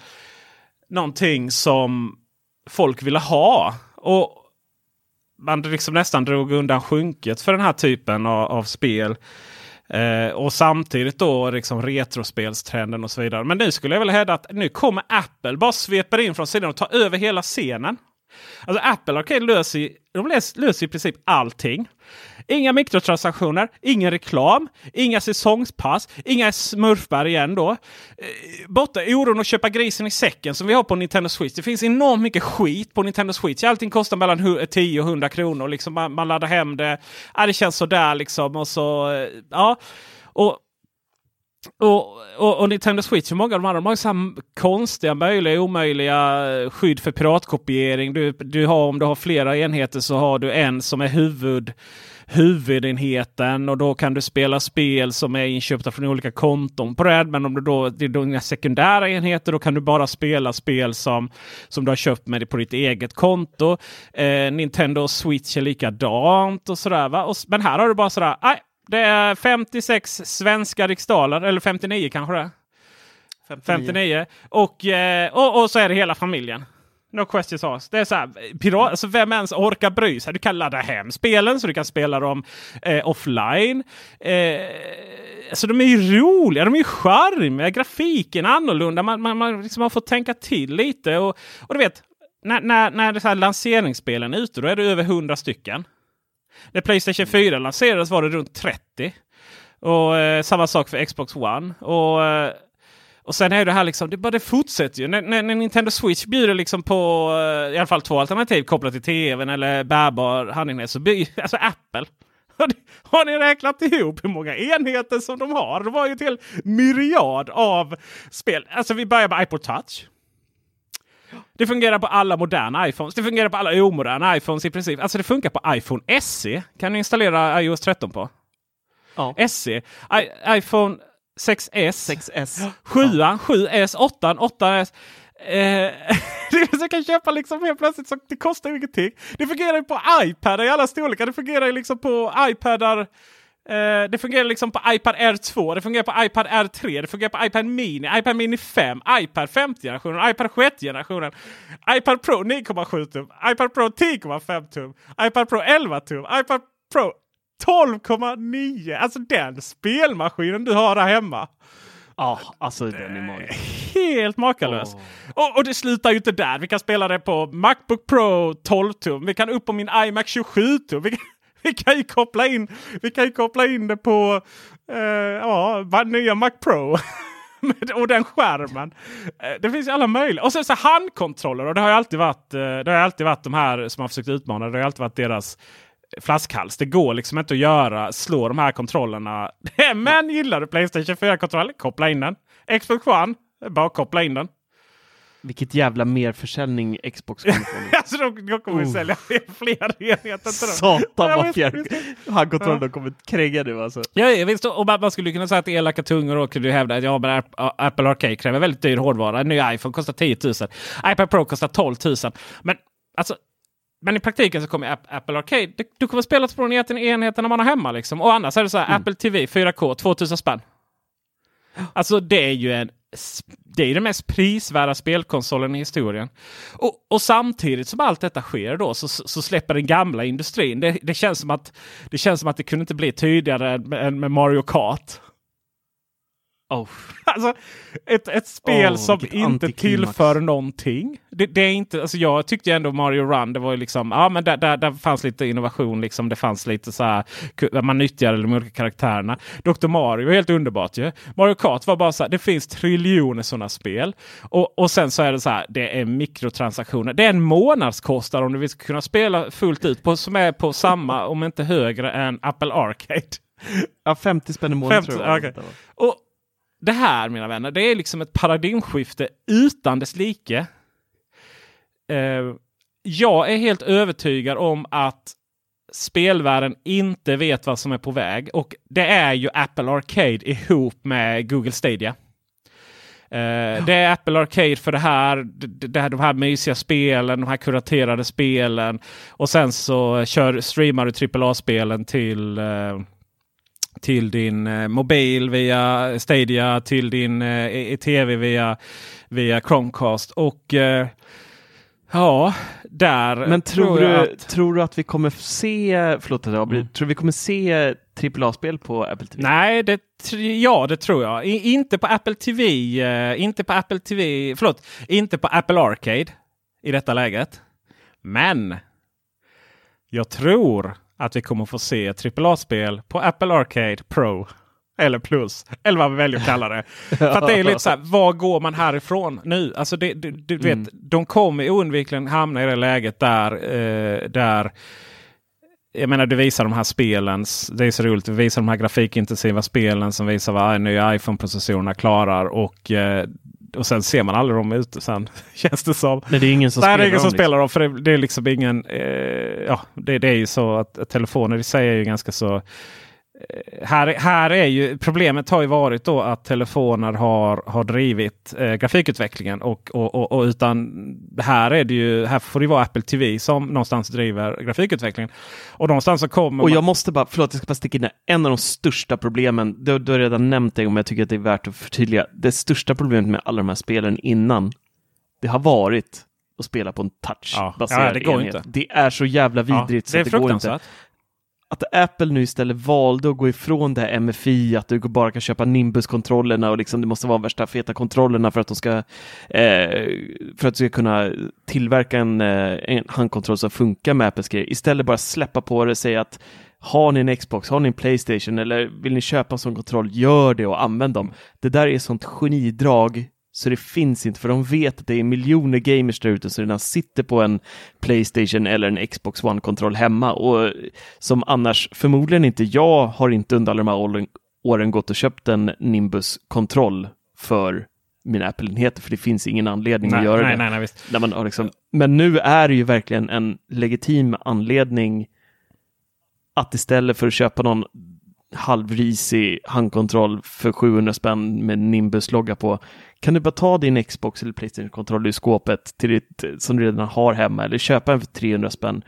någonting som folk ville ha. Och man liksom nästan drog undan sjunket för den här typen av, av spel. Eh, och samtidigt då liksom retrospelstrenden och så vidare. Men nu skulle jag väl hävda att nu kommer Apple bara sveper in från sidan och tar över hela scenen. Alltså Apple Arcade löser, de löser i princip allting. Inga mikrotransaktioner, ingen reklam, inga säsongspass, inga smurfbär igen då. Eh, borta oron att köpa grisen i säcken som vi har på Nintendo Switch. Det finns enormt mycket skit på Nintendo Switch. Allting kostar mellan 10 och 100 kronor. Liksom man, man laddar hem det. Ja, det känns sådär liksom. Och så, eh, ja. Och och, och, och, Nintendo Switch, och många av de andra de har så konstiga, möjliga, omöjliga eh, skydd för piratkopiering. Du, du har, om du har flera enheter så har du en som är huvud, huvudenheten och då kan du spela spel som är inköpta från olika konton på det. Men om du då, det är då sekundära enheter då kan du bara spela spel som, som du har köpt med på ditt eget konto. Eh, Nintendo Switch är likadant och sådär. Va? Och, men här har du bara sådär, nej, det är 56 svenska riksdaler, eller 59 kanske det 59. 59. Och, eh, och, och så är det hela familjen. No questions asked. Det är så här, pirat, alltså vem ens orkar bry sig? Du kan ladda hem spelen så du kan spela dem eh, offline. Eh, alltså de är ju roliga, de är ju charmiga, grafiken är annorlunda. Man, man, man liksom har fått tänka till lite. Och, och du vet, när, när, när det så här lanseringsspelen är ute, då är det över 100 stycken. När Playstation 4 lanserades var det runt 30. Och eh, samma sak för Xbox One. Och, eh, och sen är det här liksom, det, bara, det fortsätter ju. När, när, när Nintendo Switch bjuder liksom på eh, i alla fall två alternativ kopplat till tvn eller bärbar handenhet så blir alltså Apple. Har ni räknat ihop hur många enheter som de har? Det var ju till myriad av spel. Alltså vi börjar med iPod Touch. Det fungerar på alla moderna iPhones. Det fungerar på alla omoderna iPhones i princip. Alltså det funkar på iPhone SE. Kan du installera iOS 13 på? Ja. SE. I, iPhone 6S. 6S. 7, 7S, 8, 8S. Eh, du kan köpa liksom helt plötsligt så det kostar ingenting. Det fungerar ju på iPad i alla storlekar. Det fungerar ju liksom på iPadar. Eh, det fungerar liksom på iPad R2, det fungerar på iPad R3, det fungerar på iPad Mini, iPad Mini 5, iPad 50 generationen, iPad 6 generationen, iPad Pro 9,7 tum, iPad Pro 10,5 tum, iPad Pro 11 tum, iPad Pro 12,9. Alltså den spelmaskinen du har där hemma. Ja, alltså den är magisk. Helt makalös. Och, och det slutar ju inte där. Vi kan spela det på Macbook Pro 12 tum. Vi kan upp på min iMac 27 tum. Vi kan, ju koppla in, vi kan ju koppla in det på eh, ja, nya Mac Pro. och den skärmen. Eh, det finns alla möjliga. Och sen så handkontroller. Och det har ju alltid varit, eh, det har alltid varit de här som har försökt utmana. Det har alltid varit deras flaskhals. Det går liksom inte att göra, slå de här kontrollerna. Men gillar du Playstation 4-kontroll, koppla in den. Xbox One, bara koppla in den. Vilket jävla merförsäljning Xbox kommer få. alltså de, de kommer Oh. sälja fler enheter. Satan Ja, vad visst. Handkontrollen kommer kränga nu alltså. Ja, ja, visst. Och man man skulle kunna säga att elaka tungor då kunde ju hävda att ja, men App- Apple Arcade kräver väldigt dyr hårdvara. En ny iPhone kostar 10 000. iPad Pro kostar 12 000. Men alltså, men i praktiken så kommer App- Apple Arcade. Du kommer spela enheten- enheterna man har hemma. Liksom. Och annars är det så här Apple TV 4K 2000 spänn. Alltså det är ju en det är den mest prisvärda spelkonsolen i historien. Och, och samtidigt som allt detta sker då så, så släpper den gamla industrin. Det, det, känns som att, det känns som att det kunde inte bli tydligare än med, Mario Kart. Oh. Alltså ett, ett spel Åh, som inte tillför någonting. Det, det är inte, alltså jag tyckte ändå Mario Run, det var ju liksom, ja men där, där, där fanns lite innovation. Liksom, det fanns lite så här, man nyttjade de olika karaktärerna. Dr. Mario var helt underbart ju. Mario Kart var bara så här, det finns triljoner sådana spel. Och, och sen så är det så här, det är mikrotransaktioner. Det är en månadskostnad om du vill kunna spela fullt ut på, som är på samma, om inte högre än Apple Arcade. Ja, 50 spänn i månaden 50, tror jag. okej. Och det här mina vänner, det är liksom ett paradigmskifte utan dess like. Eh, jag är helt övertygad om att spelvärlden inte vet vad som är på väg. Och det är ju Apple Arcade ihop med Google Stadia. Eh, Det är Apple Arcade för det här, det, det här, de här mysiga spelen, de här kuraterade spelen. Och sen så kör, streamar du AAA-spelen till eh, till din eh, mobil via Stadia, till din eh, tv via, via Chromecast. Och eh, ja, där Men tror, jag du, att- tror du att vi kommer se, förlåt att jag Mm. tror vi kommer se AAA-spel på Apple TV? Nej, det, ja det tror jag. I, inte på Apple TV. Eh, inte på Apple TV. Förlåt, inte på Apple Arcade i detta läget. Men jag tror att vi kommer få se AAA-spel på Apple Arcade Pro. Eller Plus. Eller vad vi väljer att kalla det. För att det är lite så här, var går man härifrån nu? Alltså det, du, du vet, Mm. de kommer oundvikligen hamna i det läget där, eh, där jag menar, det visar de här spelen. Det är så roligt. Det visar de här grafikintensiva spelen som visar vad nya iPhone-processorerna klarar. Och, eh, och sen ser man aldrig dem ute sen. Känns det som. Nej, det är ingen som Nej, det spelar är ingen som spelar dem. För det, det är liksom ingen... Eh, ja, det, det är ju så att, att telefoner i sig är ju ganska så... Här, här är ju problemet har ju varit då att telefoner har, har drivit eh, grafikutvecklingen. Och, och, och, och utan här är det ju, här får det vara Apple TV som någonstans driver grafikutvecklingen. Och någonstans så kommer Och man- jag måste bara, förlåt jag ska bara sticka in. En av de största problemen, du, du har redan nämnt det, men jag tycker att det är värt att förtydliga. Det största problemet med alla de här spelen innan, det har varit att spela på en Ja. touch-baserad Ja, det går enhet. inte. Det är så jävla vidrigt så det det går inte. Att Apple nu istället valde att gå ifrån det här MFI, att du bara kan köpa Nimbus-kontrollerna och liksom det måste vara värsta feta kontrollerna för att de ska eh, för att du ska kunna tillverka en, eh, en handkontroll som funkar med Apples grejer. Istället bara släppa på det och säga att har ni en Xbox, har ni en Playstation eller vill ni köpa en sån kontroll, gör det och använd dem. Det där är sånt genidrag så det finns inte, för de vet att det är miljoner gamers där ute som redan sitter på en Playstation eller en Xbox One-kontroll hemma och som annars förmodligen inte, jag har inte under alla de här åren, gått och köpt en Nimbus-kontroll för mina Apple-enheter, för det finns ingen anledning att göra nej, det. nej, nej, visst. När man har liksom, men nu är det ju verkligen en legitim anledning att istället för att köpa någon halvrisig handkontroll för 700 spänn med Nimbus-logga på, kan du bara ta din Xbox eller Playstation-kontroll ur skåpet till ditt, eh, som du redan har hemma eller köpa en för 300 spänn?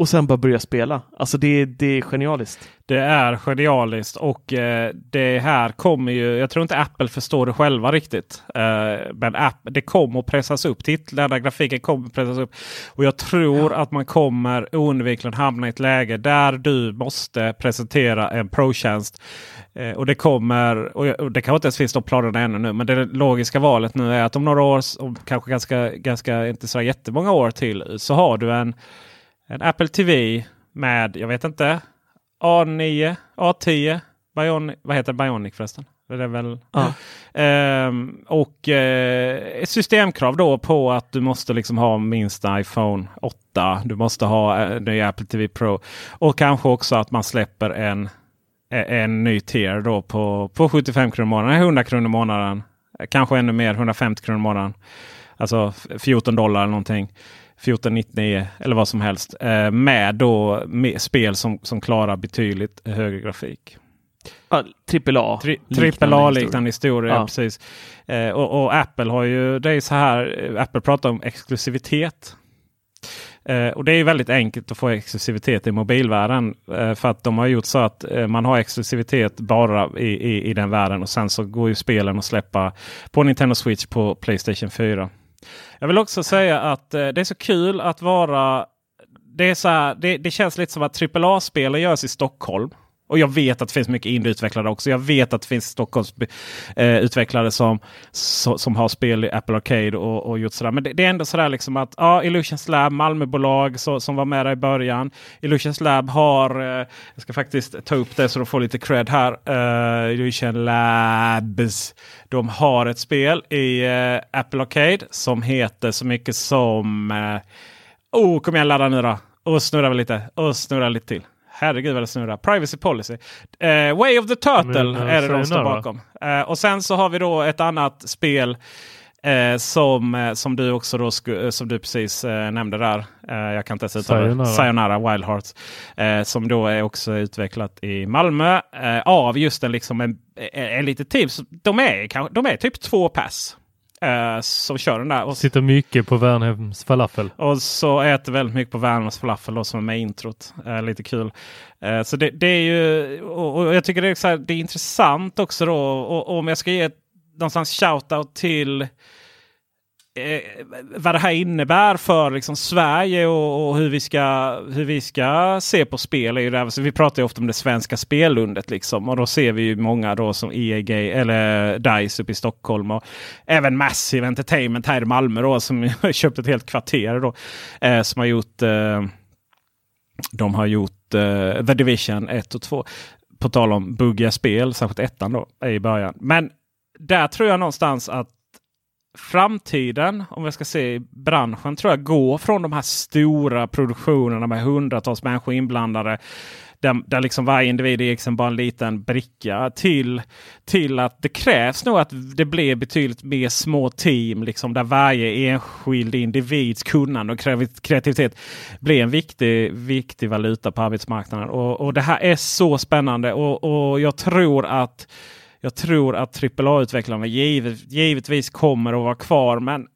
Och sen bara börja spela. Alltså det, det är genialiskt. Det är genialiskt och eh, det här kommer ju, jag tror inte Apple förstår det själva riktigt. Eh, men app, det kommer att pressas upp. Titlarna, grafiken kommer att pressas upp. Och jag tror att man kommer oundvikligen hamna i ett läge där du måste presentera en pro-tjänst. Eh, och det kommer, och jag- och det kanske inte ens finns de planerna ännu nu, men det logiska valet nu är att om några år, om kanske ganska, ganska inte så jättemånga år till, så har du en, en Apple TV med, jag vet inte, A9, A10, Bionic, vad heter? Bionic förresten? Det är väl, Ja. Ehm, och eh, systemkrav då på att du måste liksom ha minst iPhone 8. Du måste ha eh, ny Apple TV Pro. Och kanske också att man släpper en, eh, en ny tier då på, på 75 kronor i månaden, 100 kronor i månaden. Kanske ännu mer, 150 kronor i månaden. Alltså f- 14 dollar eller någonting. 1499 eller vad som helst. Eh, med då med spel som, som klarar betydligt högre grafik. Ja, trippel A. Tri- liknande Trippel A historia. liknande historia. Ja. Precis. Eh, och, och Apple har ju, det är så här, eh, Apple pratar om exklusivitet. Eh, och det är väldigt enkelt att få exklusivitet i mobilvärlden. Eh, för att de har gjort så att eh, man har exklusivitet bara i, i, i den världen. Och sen så går ju spelen att släppa på Nintendo Switch på Playstation 4. Jag vill också säga att eh, det är så kul att vara... Det, är så här, det, det känns lite som att AAA-spelen görs i Stockholm. Och jag vet att det finns mycket indieutvecklare också. Jag vet att det finns Stockholmsutvecklare eh, som, som har spel i Apple Arcade och, och gjort sådär. Men det, det är ändå sådär liksom att ja, Illusions Lab, Malmöbolag så, som var med där i början. Illusions Lab har, eh, jag ska faktiskt ta upp det så de får lite cred här. Eh, Illusion Labs. De har ett spel i eh, Apple Arcade som heter så mycket som... Eh, oh, kom igen ladda nu då! Och snurra lite. Och snurra lite till. Herregud vad det snurrar. Privacy policy. Eh, Way of the Turtle Men, eh, är det de står bakom. Eh, och sen så har vi då ett annat spel eh, som, eh, som du också då eh, som du precis nämnde där. Jag kan inte ens uttala det. Sayonara. Sayonara Wild Hearts. Som då är också utvecklat i Malmö av just en, liksom en, en, en liten team. Så De är, de är typ två pass. Eh, som kör den där. Och Sitter mycket på Värnhems falafel. och så äter väldigt mycket på Värmlands falafel då, som är med i introt. Eh, lite kul. Eh, så det, det är ju, och, och jag tycker det är, så här, det är intressant också då. Och, och om jag ska ge någonstans shout-out till eh, vad det här innebär för liksom, Sverige och, och hur, vi ska, hur vi ska se på spel. Är ju det, här- så vi pratar ju ofta om det svenska spelundet. Liksom, och då ser vi ju många då som EAG eller DICE uppe i Stockholm. Och även Massive Entertainment här i Malmö då, som har köpt ett helt kvarter. Då, eh, som har gjort eh, de har gjort eh, The Division 1 och 2. På tal om buggiga spel, särskilt ettan då, i början. Men där tror jag någonstans att framtiden, om jag ska se i branschen, tror jag går från de här stora produktionerna med hundratals människor inblandade. Där, där liksom varje individ är liksom bara en liten bricka till, till att det krävs nog att det blir betydligt mer små team. Liksom, där varje enskild individs kunnande och kreativitet blir en viktig, viktig valuta på arbetsmarknaden. Och, och det här är så spännande och, och jag tror att jag tror att AAA-utvecklarna givet, givetvis kommer att vara kvar. Men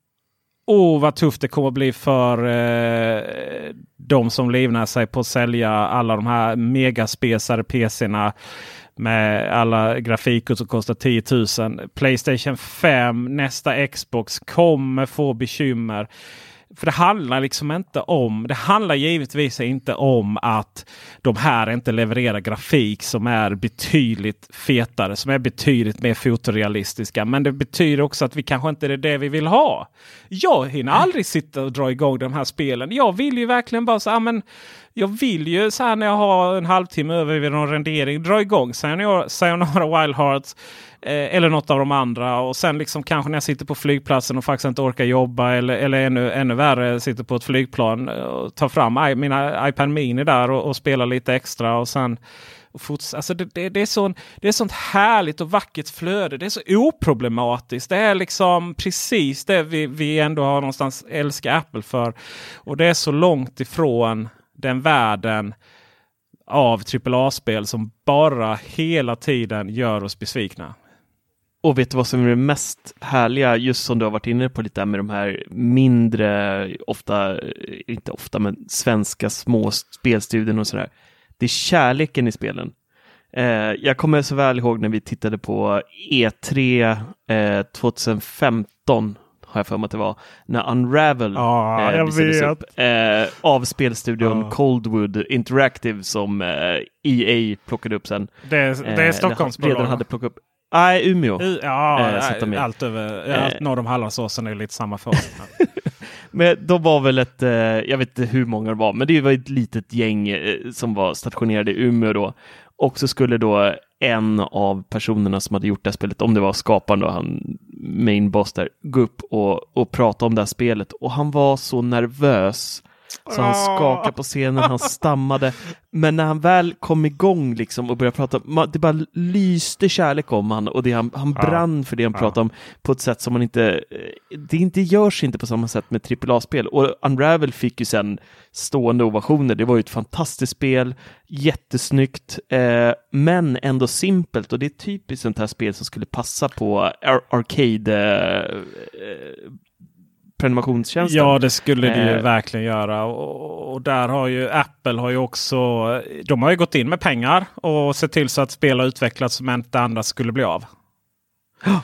åh vad tufft det kommer att bli för eh, de som livnär sig på att sälja alla de här megaspesade PCerna. Med alla grafiker som kostar 10 000. Playstation 5, nästa Xbox kommer få bekymmer. För det handlar liksom inte om, det handlar givetvis inte om att de här inte levererar grafik som är betydligt fetare, som är betydligt mer fotorealistiska. Men det betyder också att vi kanske inte är det vi vill ha. Jag hinner aldrig sitta och dra igång de här spelen. Jag vill ju verkligen bara så här, men jag vill ju så här när jag har en halvtimme över vid någon rendering dra igång Sayonara Wild Hearts. Eh, eller något av de andra. Och sen liksom kanske när jag sitter på flygplatsen och faktiskt inte orkar jobba. Eller, eller ännu, ännu värre sitter på ett flygplan eh, och tar fram I, mina iPad Mini där och, och spelar lite extra. Och sen Alltså det, det, det, är sån, det är sånt härligt och vackert flöde. Det är så oproblematiskt. Det är liksom precis det vi, vi ändå har någonstans älskar Apple för. Och det är så långt ifrån den världen av AAA-spel som bara hela tiden gör oss besvikna. Och vet du vad som är det mest härliga, just som du har varit inne på lite med de här mindre, ofta, inte ofta, men svenska små spelstudion och sådär. Det är kärleken i spelen. Eh, jag kommer så väl ihåg när vi tittade på E3 eh, 2015 har jag för mig att det var, när Unravel ah, eh, visades upp eh, av spelstudion ah. Coldwood Interactive som eh, EA plockade upp sen. Det är, det är eh, Stockholmsbolag? Redan hade plockat upp. Nej, Umeå. U ja, äh, allt över allt norr om Hallandsåsen är lite samma för Men de var väl ett, eh, jag vet inte hur många det var, men det var ett litet gäng eh, som var stationerade i Umeå då. Och så skulle då en av personerna som hade gjort det här spelet, om det var skaparen då, han main boss där, gå upp och, och prata om det här spelet. Och han var så nervös så han skakade på scenen, han stammade. Men när han väl kom igång liksom och började prata, det bara lyste kärlek om han och det, han, han brann för det han pratade om på ett sätt som man inte, eh, det inte görs inte på samma sätt med AAA-spel. Och Unravel fick ju sen stående ovationer. Det var ju ett fantastiskt spel, jättesnyggt, eh, men ändå simpelt och det är typiskt sånt här spel som skulle passa på ar arcade eh, prenumerationstjänsten. Ja, det skulle det ju eh. verkligen göra. Och, och, där har ju Apple har ju också. De har ju gått in med pengar och sett till så att spel har utvecklats som inte annars skulle bli av.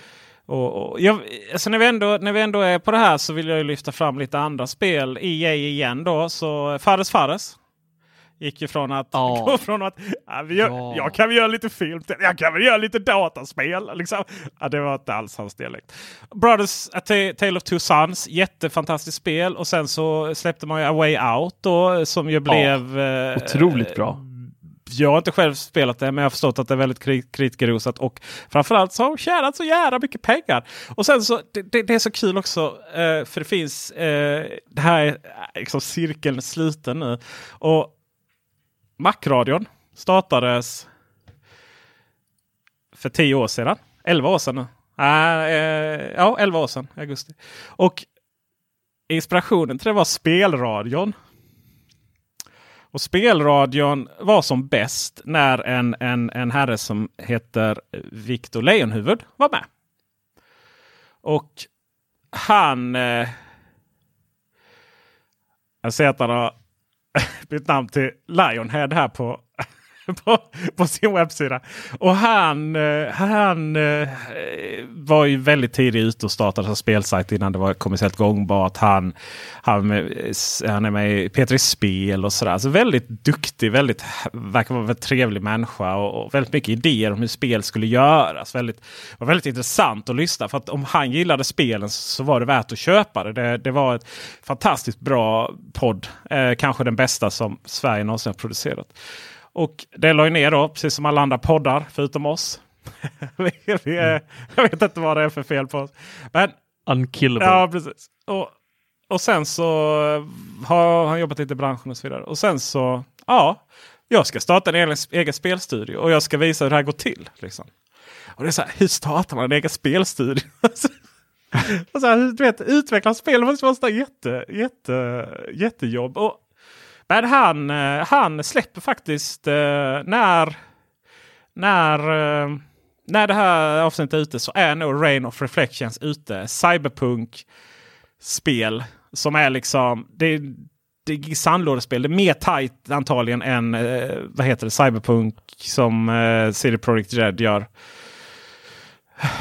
Och, och jag, alltså när, vi ändå, när vi ändå är på det här så vill jag lyfta fram lite andra spel. EA igen då. Så Fares Fares Gick ju från att, ja. gå från att ja, vi gör, ja. jag kan väl göra lite film, jag kan väl göra lite dataspel. Liksom. Ja, det var inte alls hans dialekt. Brothers A Tale of Two Sons, jättefantastiskt spel. Och sen så släppte man ju A Way Out då, som ju blev... Ja, otroligt eh, bra. Jag har inte själv spelat det, men jag har förstått att det är väldigt kritikerrosat. Och framförallt så har de tjänat så jävla mycket pengar. Och sen så, det, det, det är så kul också, eh, för det finns, eh, det här är liksom cirkeln sluten nu. Och Macradion startades för tio år sedan. Elva år sedan nu. Äh, eh, ja, elva år sedan. Augusti. Och inspirationen till det var spelradion. Och spelradion var som bäst när en, en, en herre som heter Victor Lejonhuvud var med. Och han... Eh, jag ser att han har bytt namn till Lionhead här på på, på, sin webbsida. Och han, eh, han eh, var ju väldigt tidigt ute och startade en spelsajt innan det var kommersiellt gångbart. Han, han, eh, han är med i Petri Spel och sådär. Alltså väldigt duktig, väldigt, verkar vara en väldigt trevlig människa och, och, väldigt mycket idéer om hur spel skulle göras. Väldigt, var väldigt intressant att lyssna. För att om han gillade spelen så var det värt att köpa det. Det, det var ett fantastiskt bra podd. Eh, kanske den bästa som Sverige någonsin har producerat. Och det la ju ner då, precis som alla andra poddar förutom oss. vi, vi är, mm. jag vet inte vad det är för fel på oss. Men, Unkillable. Ja, precis. Och, och sen så har han jobbat lite i branschen och så vidare. Och sen så, ja, jag ska starta en egen, egen spelstudio och jag ska visa hur det här går till. Liksom. Och det är så här, hur startar man en egen spelstudio? och så här, du vet, utveckla spel måste vara jätte, jätte, jättejobb. Och men han, eh, han släpper faktiskt eh, när, när, eh, när det här avsnittet är ute så är nog Rain of Reflections ute. Cyberpunk spel som är liksom det, det är sandlådespel. Det är mer tight antagligen än vad heter det, Cyberpunk som eh, CD Projekt Red gör.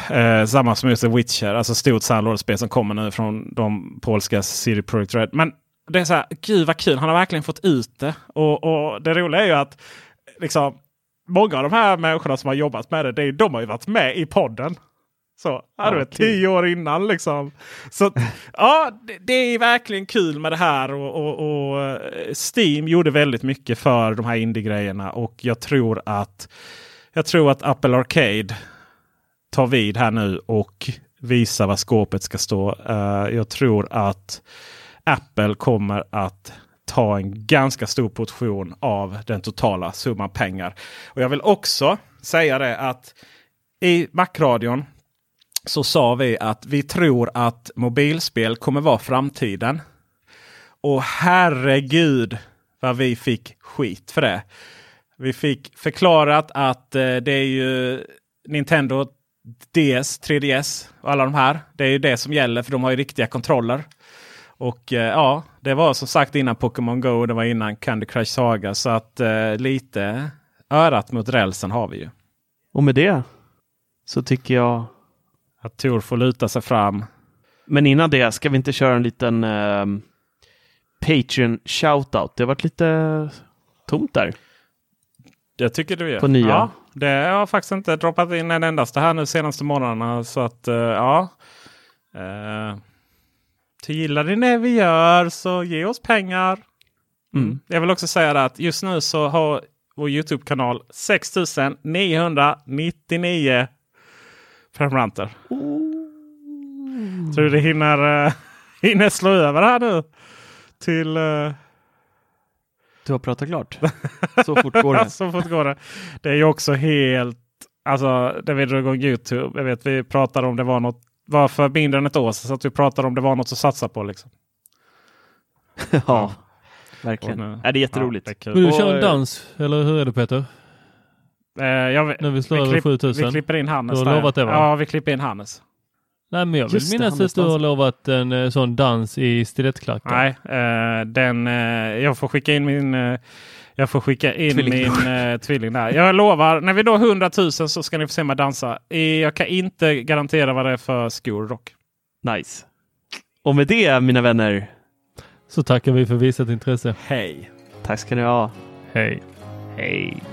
Eh, samma som just The Witcher, alltså stort sandlådespel som kommer nu från de polska CD Projekt Red. Men det är så här, gud vad kul, han har verkligen fått ut det. Och, och det roliga är ju att liksom, många av de här människorna som har jobbat med det, det är, de har ju varit med i podden. Så, ja, du vet, tio år innan liksom. Så ja, det, det, är verkligen kul med det här. Och, och, och Steam gjorde väldigt mycket för de här indie-grejerna. Och jag tror att jag tror att Apple Arcade tar vid här nu och visar vad skåpet ska stå. Uh, jag tror att Apple kommer att ta en ganska stor portion av den totala summan pengar. Och Jag vill också säga det att i Macradion så sa vi att vi tror att mobilspel kommer vara framtiden. Och herregud vad vi fick skit för det. Vi fick förklarat att eh, det är ju Nintendo DS, 3DS och alla de här. Det är ju det som gäller för de har ju riktiga kontroller. Och eh, ja, det var som sagt innan Pokémon Go. Det var innan Candy Crush Saga. Så att eh, lite örat mot rälsen har vi ju. Och med det så tycker jag att Tor får luta sig fram. Men innan det ska vi inte köra en liten eh, Patreon shoutout. Det har varit lite tomt där. Jag tycker du gör. På nya. Ja, det har faktiskt inte droppat in en endaste här nu senaste månaderna. Så att uh, ja. Gillar ni det vi gör så ge oss pengar. Mm. Jag vill också säga att just nu så har vår Youtube-kanal 6999 prenumeranter. Tror du det hinner, uh, hinner slå över här nu? Till... Uh, du har pratat klart. Så fort går det. så fort går det. Det är ju också helt... Alltså, det vi drog igång Youtube. Jag vet vi pratade om det var något. Var för mindre än ett år sedan. Så att vi pratade om det var något att satsa på. Liksom. ja, verkligen. Nu, är det är jätteroligt. Ja, det är Vill du köra en dans? Eller hur är det Peter? Eh, jag, När vi slår över 7000? Vi klipper in Hannes. Du har lovat det va? Ja, vi klipper in Hannes. Nej, men jag vill Just minnas att du har lovat en eh, sån dans i stilettklackar. Nej, eh, den, eh, jag får skicka in min eh, jag får skicka in tvilling. min eh, tvilling där. Jag lovar, när vi når 100 000 så ska ni få se mig dansa. Jag kan inte garantera vad det är för skor dock. Nice. Och med det mina vänner. Så tackar vi för visat intresse. Hej. Tack ska ni ha. Hej. Hej.